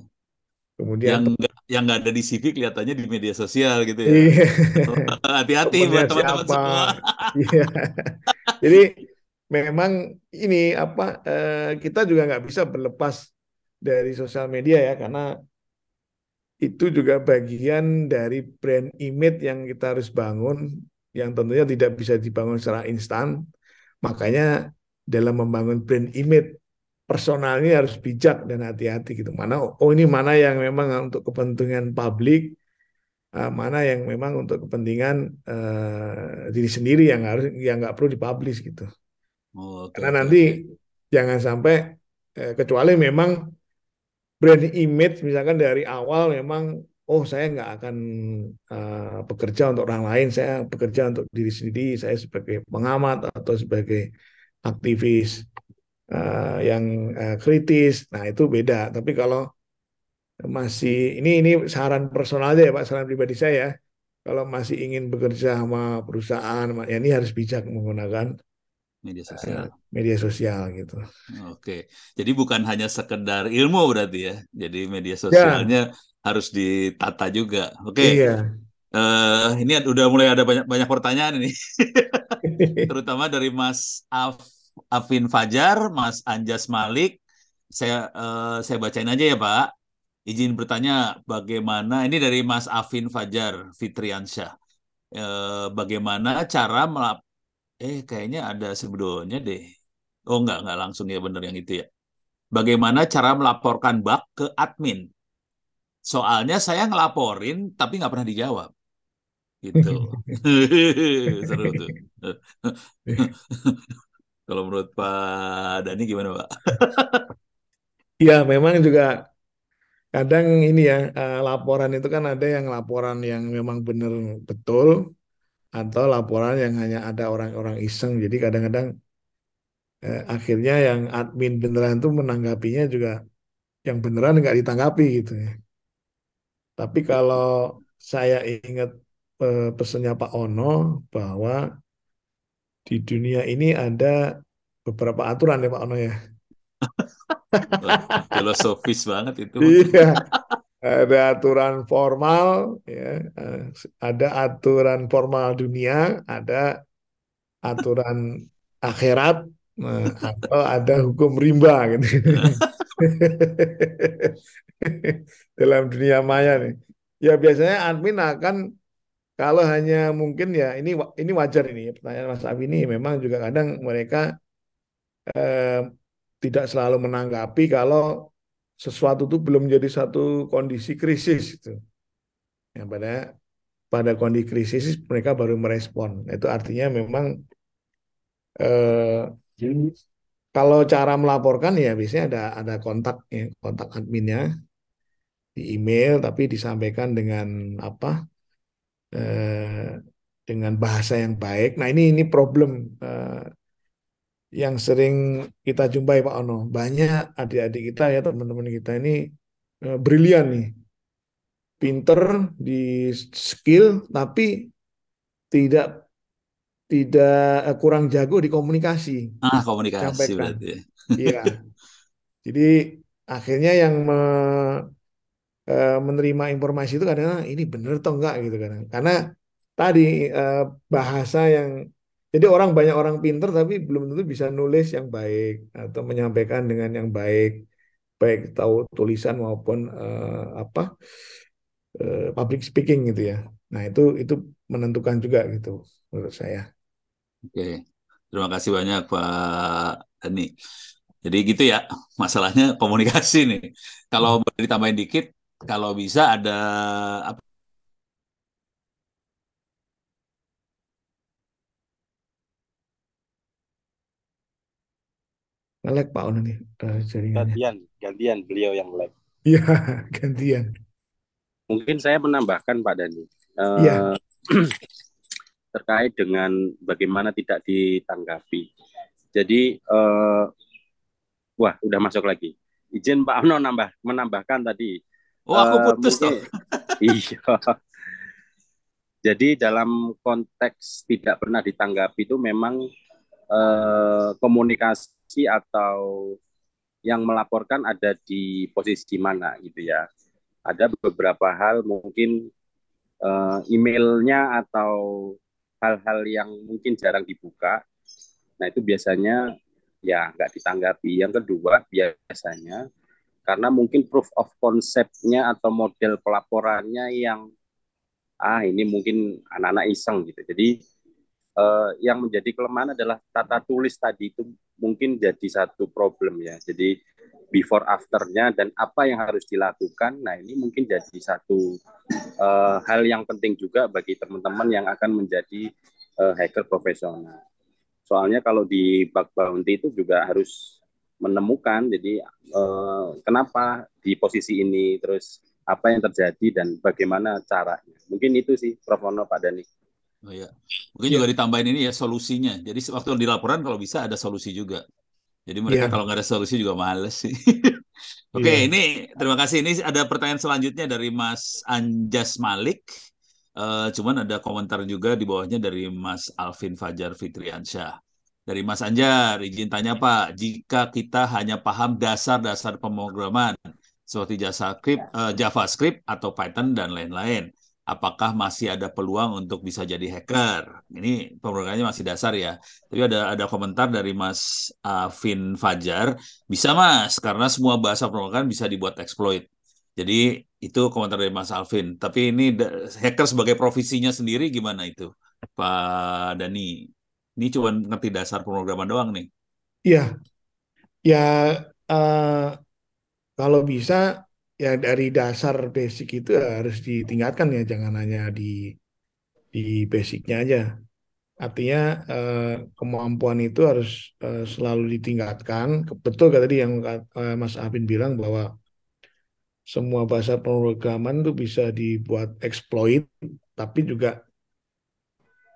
Kemudian yang nggak yang nggak ada di CV kelihatannya di media sosial gitu ya. iya, Hati-hati buat teman-teman semua. Iya. Jadi memang ini apa eh, kita juga nggak bisa berlepas dari sosial media ya karena itu juga bagian dari brand image yang kita harus bangun yang tentunya tidak bisa dibangun secara instan. Makanya dalam membangun brand image personalnya harus bijak dan hati-hati gitu. Mana oh ini mana yang memang untuk kepentingan publik, eh, mana yang memang untuk kepentingan eh, diri sendiri yang harus yang nggak perlu dipublish gitu. Oh, Karena nanti jangan sampai eh, kecuali memang brand image misalkan dari awal memang oh saya nggak akan eh, bekerja untuk orang lain, saya bekerja untuk diri sendiri, saya sebagai pengamat atau sebagai aktivis eh, yang eh, kritis. Nah, itu beda. Tapi kalau masih ini ini saran personal aja ya Pak, saran pribadi saya. Kalau masih ingin bekerja sama perusahaan, ya ini harus bijak menggunakan Media eh, sosial. media sosial gitu. Oke. Jadi bukan hanya sekedar ilmu berarti ya. Jadi media Ya, sosialnya harus ditata juga. Oke. iya. Eh, ini udah mulai ada banyak banyak pertanyaan ini, terutama dari Mas Af, Afin Fajar, Mas Anjas Malik. Saya eh, saya bacain aja ya Pak. Izin bertanya, bagaimana ini dari Mas Afin Fajar Fitriansyah. Eh, bagaimana cara melap eh kayaknya ada sebelumnya deh. Oh enggak enggak langsung ya bener yang itu ya. bagaimana cara melaporkan bug ke admin. Soalnya saya ngelaporin tapi nggak pernah dijawab. Gitu. Seru tuh. Kalau menurut Pak Dani gimana Pak? Ya, memang juga kadang ini ya eh, laporan itu kan ada yang laporan yang memang benar betul atau laporan yang hanya ada orang-orang iseng. Jadi kadang-kadang eh, akhirnya yang admin beneran itu menanggapinya juga yang beneran nggak ditanggapi gitu ya. Tapi kalau saya ingat eh, pesannya Pak Ono bahwa di dunia ini ada beberapa aturan ya Pak Ono ya. Filosofis banget itu. Iya. Ada aturan formal, ya. Eh, ada aturan formal dunia, ada aturan akhirat, nah, atau ada hukum rimba gitu. Dalam dunia maya nih. Ya biasanya admin akan kalau hanya mungkin ya ini ini wajar ini pertanyaan Mas Abi ini memang juga kadang mereka eh, tidak selalu menanggapi kalau sesuatu itu belum menjadi satu kondisi krisis itu. Ya, pada pada kondisi krisis mereka baru merespon. Itu artinya memang eh, kalau cara melaporkan ya biasanya ada ada kontak ya, kontak adminnya di email tapi disampaikan dengan apa eh, dengan bahasa yang baik. Nah ini ini problem eh, yang sering kita jumpai Pak Ono. Banyak adik-adik kita ya teman-teman kita ini eh, brilian nih, pinter di skill tapi tidak tidak eh, kurang jago di komunikasi. Ah komunikasi Sampaikan. berarti. ya. Iya. Jadi akhirnya yang me- eh, menerima informasi itu kadang ini bener atau enggak gitu kan. Karena tadi eh, bahasa yang jadi orang banyak orang pinter tapi belum tentu bisa nulis yang baik atau menyampaikan dengan yang baik, baik tahu tulisan maupun eh, apa eh, public speaking gitu ya. Nah itu itu menentukan juga gitu menurut saya. Oke, terima kasih banyak Pak Dani. Jadi gitu ya, masalahnya komunikasi nih. Kalau boleh ditambahin dikit, kalau bisa ada apa Ngelek Pak Ono nih eh, jaringannya. Gantian, gantian beliau yang live. Iya gantian. Mungkin saya menambahkan Pak Dani. Eh, Iya. terkait dengan bagaimana tidak ditanggapi. Jadi, eh, wah, udah masuk lagi. Izin Pak Ono nambah menambahkan tadi. Oh, aku Eh, putus toh. mungkin- iya. Jadi dalam konteks tidak pernah ditanggapi itu memang eh, komunikasi atau yang melaporkan ada di posisi mana gitu ya. Ada beberapa hal mungkin eh, emailnya atau hal-hal yang mungkin jarang dibuka. Nah itu biasanya ya nggak ditanggapi. Yang kedua biasanya karena mungkin proof of concept-nya atau model pelaporannya yang ah ini mungkin anak-anak iseng gitu. Jadi eh, yang menjadi kelemahan adalah tata tulis tadi itu mungkin jadi satu problem ya. Jadi before afternya dan apa yang harus dilakukan. Nah ini mungkin jadi satu eh, hal yang penting juga bagi teman-teman yang akan menjadi eh, hacker profesional. Soalnya kalau di bug bounty itu juga harus menemukan jadi eh, kenapa di posisi ini terus apa yang terjadi dan bagaimana caranya. Mungkin itu sih Prof. Ono Pak Dani. Oh iya. Mungkin juga ditambahin ini ya solusinya. Jadi waktu di laporan kalau bisa ada solusi juga. Jadi mereka Iya. kalau nggak ada solusi juga males sih. Oke, Iya. ini terima kasih. Ini ada pertanyaan selanjutnya dari Mas Anjas Malik. Eh, cuman ada komentar juga di bawahnya dari Mas Alvin Fajar Fitriansyah. Dari Mas Anjar, izin tanya Pak, jika kita hanya paham dasar-dasar pemrograman seperti JavaScript, eh, JavaScript atau Python dan lain-lain, apakah masih ada peluang untuk bisa jadi hacker? Ini pemrogramannya masih dasar ya. Tapi ada ada komentar dari Mas Alvin Fajar, bisa Mas, karena semua bahasa pemrograman bisa dibuat exploit. Jadi itu komentar dari Mas Alvin. Tapi ini hacker sebagai profesinya sendiri gimana itu, Pak Dani? Ini cuma ngerti dasar pemrograman doang nih. Iya, ya eh, kalau bisa ya dari dasar basic itu harus ditingkatkan ya, jangan hanya di di basicnya aja. Artinya eh, kemampuan itu harus eh, selalu ditingkatkan. Betul kata tadi yang eh, Mas Abin bilang bahwa semua bahasa pemrograman itu bisa dibuat exploit, tapi juga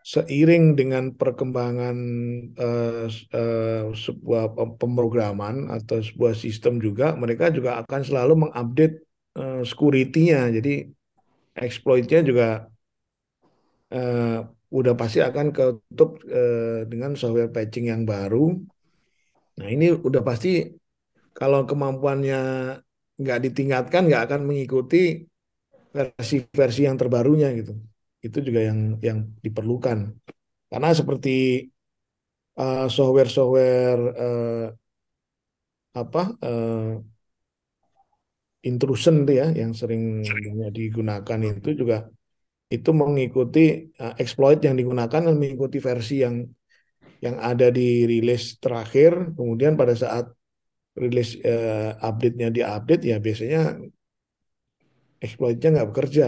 seiring dengan perkembangan uh, uh, sebuah pemrograman atau sebuah sistem juga, mereka juga akan selalu mengupdate uh, security-nya. Jadi exploit-nya juga uh, udah pasti akan ketutup uh, dengan software patching yang baru. Nah ini udah pasti kalau kemampuannya nggak ditingkatkan, nggak akan mengikuti versi-versi yang terbarunya gitu itu juga yang yang diperlukan. Karena seperti uh, software-software uh, apa uh, intrusion ya yang sering digunakan itu juga itu mengikuti uh, exploit yang digunakan dan mengikuti versi yang yang ada di rilis terakhir. Kemudian pada saat rilis uh, update-nya diupdate ya biasanya exploitnya nggak bekerja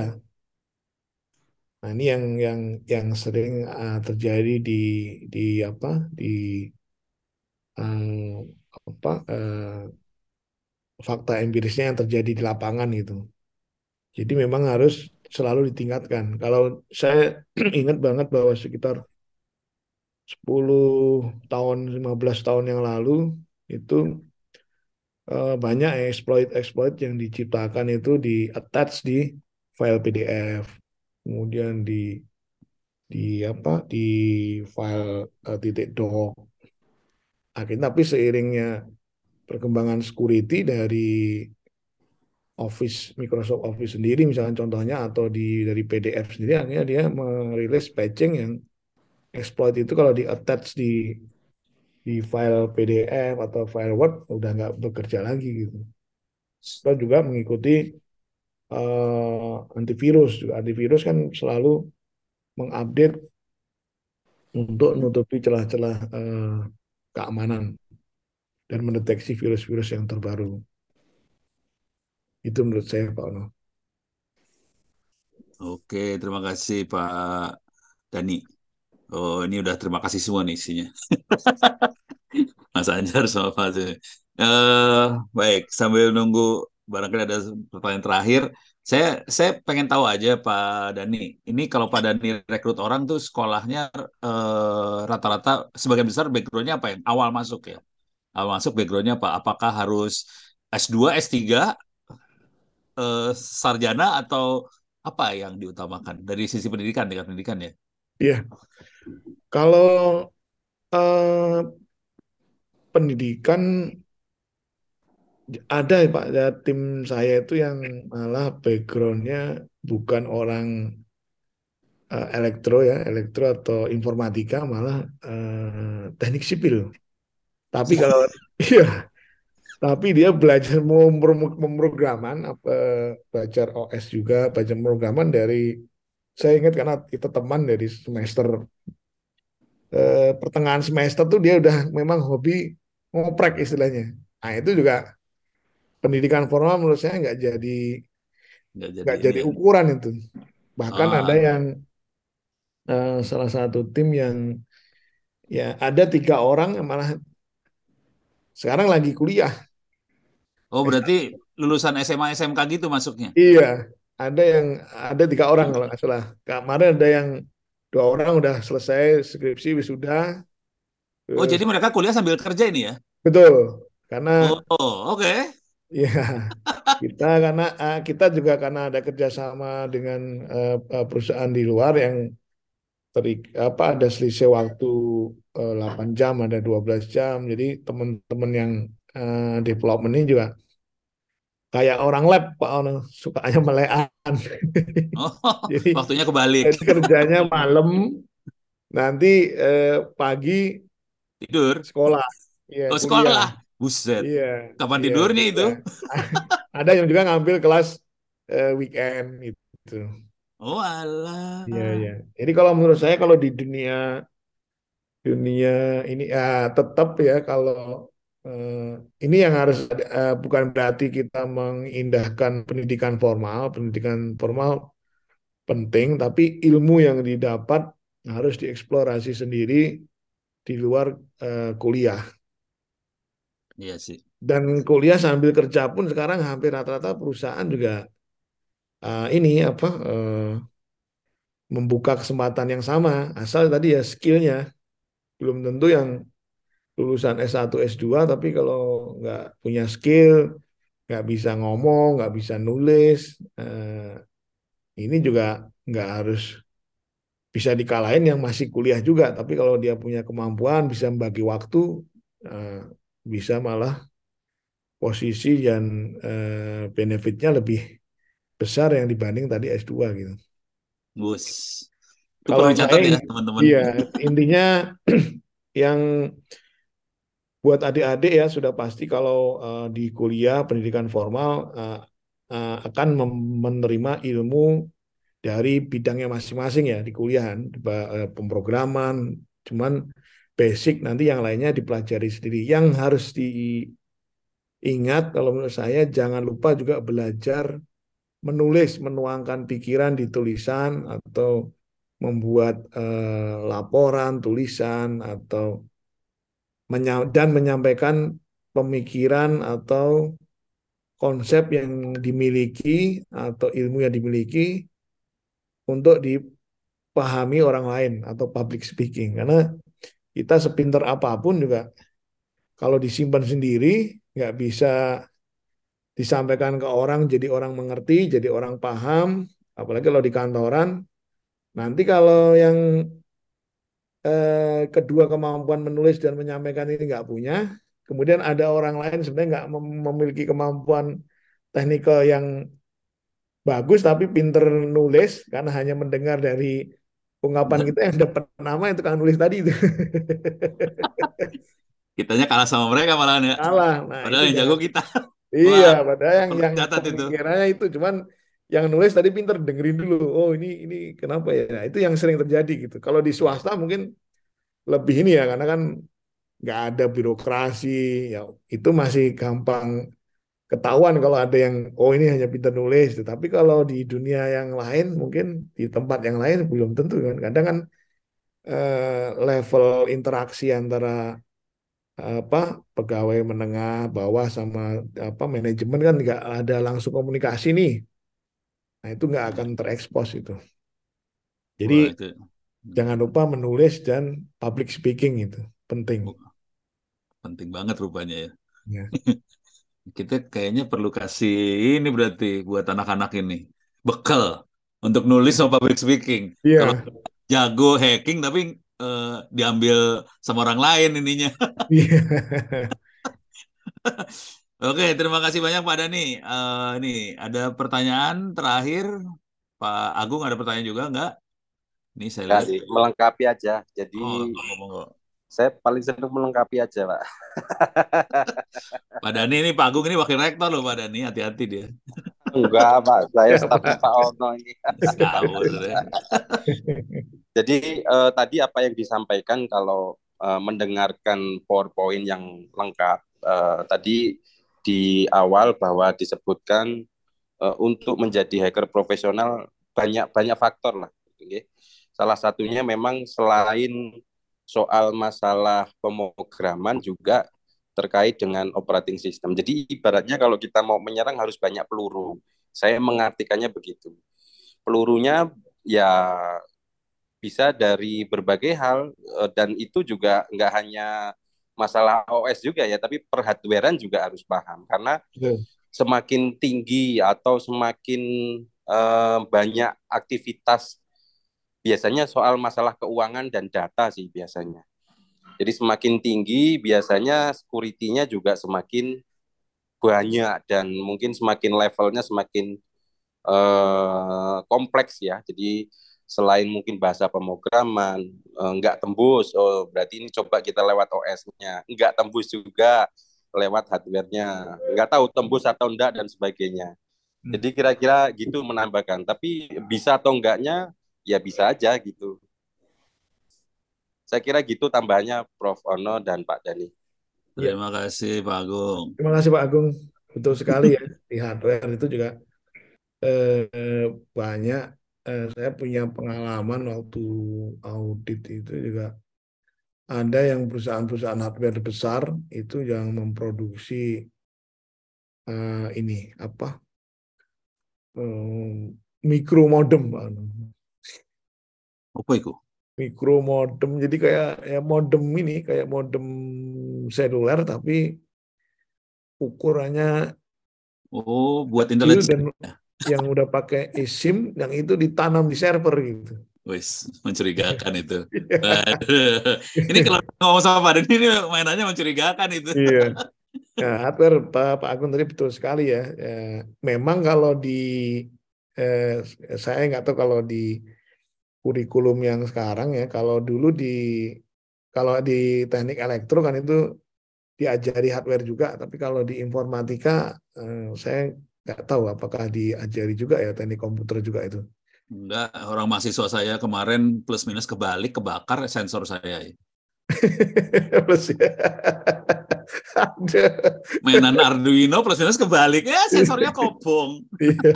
Nah, ini yang yang yang sering uh, terjadi di di apa di um, apa uh, fakta empirisnya yang terjadi di lapangan itu. Jadi memang harus selalu ditingkatkan. Kalau saya ingat banget bahwa sekitar 10 tahun, 15 tahun yang lalu itu uh, banyak exploit-exploit yang diciptakan itu di attach di file PDF kemudian di di apa di file uh, titik doc. Akhirnya tapi seiringnya perkembangan security dari Office Microsoft Office sendiri misalnya contohnya atau di dari PDF sendiri akhirnya dia merilis patching yang exploit itu kalau di attach di di file PDF atau file Word udah nggak bekerja lagi gitu. Kita juga mengikuti uh, antivirus juga antivirus kan selalu mengupdate untuk menutupi celah-celah uh, keamanan dan mendeteksi virus-virus yang terbaru. Itu menurut saya Pak Ono. Oke, terima kasih Pak Dani. Oh, ini udah terima kasih semua nih isinya. Mas Anjar sama Pak uh, Baik, sambil nunggu barangkali ada pertanyaan terakhir. Saya saya pengen tahu aja Pak Dani. Ini kalau Pak Dani rekrut orang tuh sekolahnya eh, rata-rata eh, sebagian besar backgroundnya apa ya? Awal masuk ya. Awal masuk backgroundnya apa? Apakah harus S2, S3, eh, sarjana atau apa yang diutamakan dari sisi pendidikan dengan pendidikan ya? Iya. Kalau eh, pendidikan ada ya Pak, ya, tim saya itu yang malah backgroundnya bukan orang uh, elektro ya, elektro atau informatika, malah uh, teknik sipil. Tapi kalau iya, tapi dia belajar pemrograman, apa belajar OS juga, belajar pemrograman dari saya ingat karena kita teman dari semester eh, pertengahan semester tuh dia udah memang hobi ngoprek istilahnya. Nah itu juga pendidikan formal menurut saya nggak jadi nggak jadi, jadi ukuran itu. Bahkan ah. ada yang uh, salah satu tim yang ya ada tiga orang yang malah sekarang lagi kuliah. Oh berarti lulusan SMA SMK gitu masuknya? Iya, ada yang ada tiga orang kalau nggak salah. Kemarin ada yang dua orang udah selesai skripsi wisuda. Oh jadi mereka kuliah sambil kerja ini ya? Betul, karena. Oh oke. Okay. Ya, kita karena uh, kita juga karena ada kerjasama dengan uh, perusahaan di luar yang teri, apa ada selisih waktu uh, 8 jam, ada 12 jam. Jadi teman-teman yang uh, development ini juga kayak orang lab Pak Ono, sukanya melean. Oh, jadi waktunya kebalik. Kerjanya malam, nanti uh, pagi tidur sekolah. Ya, oh, sekolah. Buset. Iya. Kapan iya, tidurnya iya. itu? Ada yang juga ngambil kelas uh, weekend itu. Oh alah. Iya iya. Jadi kalau menurut saya kalau di dunia dunia ini ya tetap ya kalau eh, ini yang harus eh, bukan berarti kita mengindahkan pendidikan formal, pendidikan formal penting, tapi ilmu yang didapat harus dieksplorasi sendiri di luar eh, kuliah. Iya sih. Dan kuliah sambil kerja pun sekarang hampir rata-rata perusahaan juga uh, ini apa uh, membuka kesempatan yang sama. Asal tadi ya skillnya. Belum tentu yang lulusan S1 S2 tapi kalau nggak punya skill nggak bisa ngomong nggak bisa nulis uh, ini juga nggak harus bisa dikalahin yang masih kuliah juga. Tapi kalau dia punya kemampuan bisa membagi waktu uh, bisa malah posisi dan uh, benefitnya lebih besar yang dibanding tadi S2 gitu. Bus. Itu Kalau perlu saya, ya teman-teman. Iya, intinya yang buat adik-adik ya sudah pasti kalau uh, di kuliah pendidikan formal uh, uh, akan menerima ilmu dari bidangnya masing-masing ya di kuliahan, uh, pemrograman, cuman basic nanti yang lainnya dipelajari sendiri. Yang harus diingat kalau menurut saya jangan lupa juga belajar menulis, menuangkan pikiran di tulisan atau membuat eh, laporan, tulisan atau menya dan menyampaikan pemikiran atau konsep yang dimiliki atau ilmu yang dimiliki untuk dipahami orang lain atau public speaking karena kita sepinter apa pun juga kalau disimpan sendiri nggak bisa disampaikan ke orang jadi orang mengerti, jadi orang paham, apalagi kalau di kantoran. Nanti kalau yang eh, kedua kemampuan menulis dan menyampaikan ini nggak punya, kemudian ada orang lain sebenarnya nggak memiliki kemampuan teknikal yang bagus tapi pinter nulis karena hanya mendengar dari ungkapan kita yang dapat nama itu kan nulis tadi itu. Kitanya kalah sama mereka malah ya. Kalah. Nah, Padahal yang jago kita. Iya, Wah, padahal yang yang catat itu. itu cuman yang nulis tadi pinter dengerin dulu. Oh, ini ini kenapa ya? Nah, itu yang sering terjadi gitu. Kalau di swasta mungkin lebih ini ya karena kan nggak ada birokrasi, ya itu masih gampang ketahuan kalau ada yang oh ini hanya pinter nulis. Tapi kalau di dunia yang lain mungkin di tempat yang lain belum tentu kan. Kadang kan eh, level interaksi antara apa pegawai menengah bawah sama apa manajemen kan nggak ada langsung komunikasi nih nah itu nggak akan terekspos itu jadi Wah, itu. jangan lupa menulis dan public speaking itu penting penting banget rupanya ya, ya. kita kayaknya perlu kasih ini berarti buat anak-anak ini bekal untuk nulis sama public speaking yeah. kalau jago hacking tapi uh, diambil sama orang lain ininya. Iya. Oke, terima kasih banyak Pak Dani. Uh, nih ada pertanyaan terakhir, Pak Agung ada pertanyaan juga enggak? Ini saya lihat. Kasih, melengkapi aja. Jadi oh, saya paling senang melengkapi aja, Pak. Pak Dani ini Pak Agung ini wakil rektor loh Pak Dani, hati-hati dia. Enggak, Pak. Saya staf Pak Ono ini. Jadi uh, tadi apa yang disampaikan kalau uh, mendengarkan PowerPoint yang lengkap uh, tadi di awal bahwa disebutkan uh, untuk menjadi hacker profesional banyak banyak faktor lah. Okay. Salah satunya memang selain soal masalah pemrograman juga terkait dengan operating system. Jadi ibaratnya kalau kita mau menyerang harus banyak peluru. Saya mengartikannya begitu. Pelurunya ya bisa dari berbagai hal dan itu juga nggak hanya masalah OS juga ya, tapi per hardwarean juga harus paham karena semakin tinggi atau semakin uh, banyak aktivitas biasanya soal masalah keuangan dan data sih biasanya. Jadi semakin tinggi biasanya security-nya juga semakin banyak dan mungkin semakin levelnya semakin uh, kompleks ya. Jadi selain mungkin bahasa pemrograman uh, nggak tembus, oh berarti ini coba kita lewat OS-nya. Nggak tembus juga lewat hardware-nya. Nggak tahu tembus atau enggak dan sebagainya. Hmm. Jadi kira-kira gitu menambahkan. Tapi bisa atau enggaknya ya bisa aja gitu. Saya kira gitu tambahnya Prof. Ono dan Pak Dani. Terima kasih Pak Agung. Terima kasih Pak Agung. Betul sekali ya. Di hardware itu juga eh, banyak. Eh, saya punya pengalaman waktu audit itu juga ada yang perusahaan-perusahaan hardware besar itu yang memproduksi eh, ini apa eh, mikro modem, Apa itu? mikro modem. Jadi kayak ya modem ini kayak modem seluler tapi ukurannya Oh, buat intelijen. yang udah pakai eSIM yang itu ditanam di server gitu. Wis, mencurigakan itu. Waduh. Ini kalau ngomong sama Pak Denny ini mainannya mencurigakan itu. Iya. Nah, hardware Pak, Pak Agun tadi betul sekali ya. Eh, memang kalau di eh, saya nggak tahu kalau di kurikulum yang sekarang ya, kalau dulu di kalau di teknik elektro kan itu diajari hardware juga, tapi kalau di informatika eh, saya nggak tahu apakah diajari juga ya teknik komputer juga itu. Enggak, orang mahasiswa saya kemarin plus minus kebalik, kebakar sensor saya. Plus ya. Mainan Arduino plus minus kebalik, ya sensornya kobong. Iya.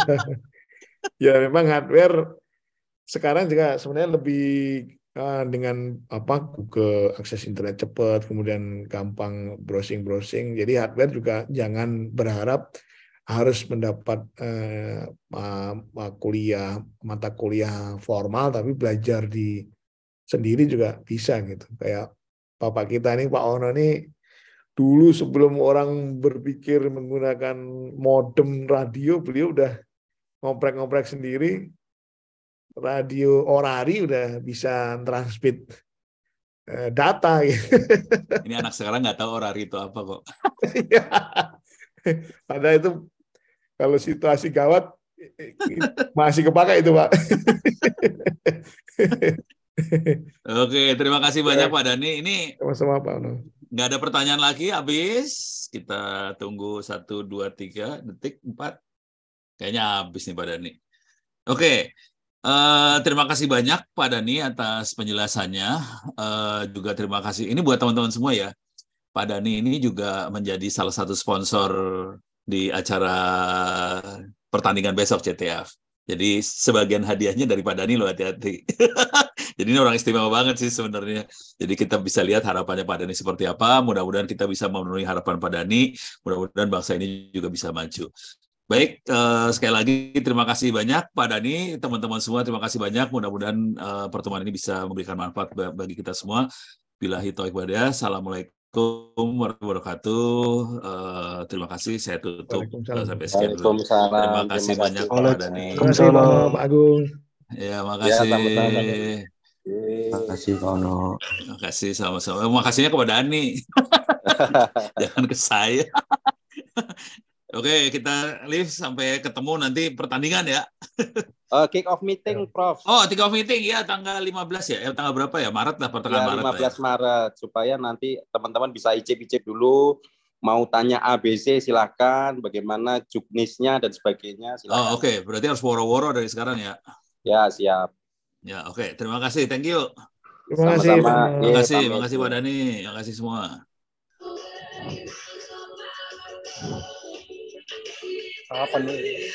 Ya memang hardware sekarang juga sebenarnya lebih uh, dengan apa Google akses internet cepat, kemudian gampang browsing-browsing. Jadi hardware juga jangan berharap harus mendapat uh, kuliah mata kuliah formal, tapi belajar di sendiri juga bisa gitu. Kayak Bapak kita ini Pak Ono ini dulu sebelum orang berpikir menggunakan modem radio, beliau udah ngoprek-ngoprek sendiri radio orari udah bisa transmit eh, data gitu. Ini anak sekarang nggak tahu orari itu apa kok. Padahal itu kalau situasi gawat masih kepakai itu Pak. Oke, terima kasih banyak Pak Dani. Ini sama-sama Pak Ono. Nggak ada pertanyaan lagi, habis. Kita tunggu satu, dua, tiga detik, empat. Kayaknya habis nih Pak Dani. Oke, uh, terima kasih banyak Pak Dani atas penjelasannya. Uh, juga terima kasih. Ini buat teman-teman semua ya. Pak Dani ini juga menjadi salah satu sponsor di acara pertandingan besok CTF. Jadi sebagian hadiahnya dari Pak Dani loh hati-hati. Jadi ini orang istimewa banget sih sebenarnya. Jadi kita bisa lihat harapannya Pak Dani seperti apa. Mudah-mudahan kita bisa memenuhi harapan Pak Dani. Mudah-mudahan bangsa ini juga bisa maju. Baik, uh, sekali lagi terima kasih banyak Pak Dani, teman-teman semua terima kasih banyak. Mudah-mudahan uh, pertemuan ini bisa memberikan manfaat bagi kita semua. Bila hitoik Assalamualaikum warahmatullahi wabarakatuh. Uh, terima kasih, saya tutup sampai sekian dulu. Terima kasih terima banyak Pak Dani. Terima kasih Pak Agung. Ya, makasih. Ya, Terima kasih Pak Ono. Terima kasih sama-sama. Makasihnya kepada Dani. Jangan ke saya. Oke, kita live sampai ketemu nanti pertandingan ya. Uh, kick off meeting, Prof. Oh, kick off meeting ya tanggal 15 ya. Eh, tanggal berapa ya? Maret lah pertengahan ya, Maret. 15 ya. Maret supaya nanti teman-teman bisa icip-icip dulu mau tanya ABC silahkan, bagaimana juknisnya dan sebagainya silahkan. Oh, oke. Okay. Berarti harus woro-woro dari sekarang ya. Ya, siap. Ya, oke. Okay. Terima kasih. Thank you. Terima kasih. Terima kasih. Terima kasih Pak Dani. Terima kasih semua. Apa nih?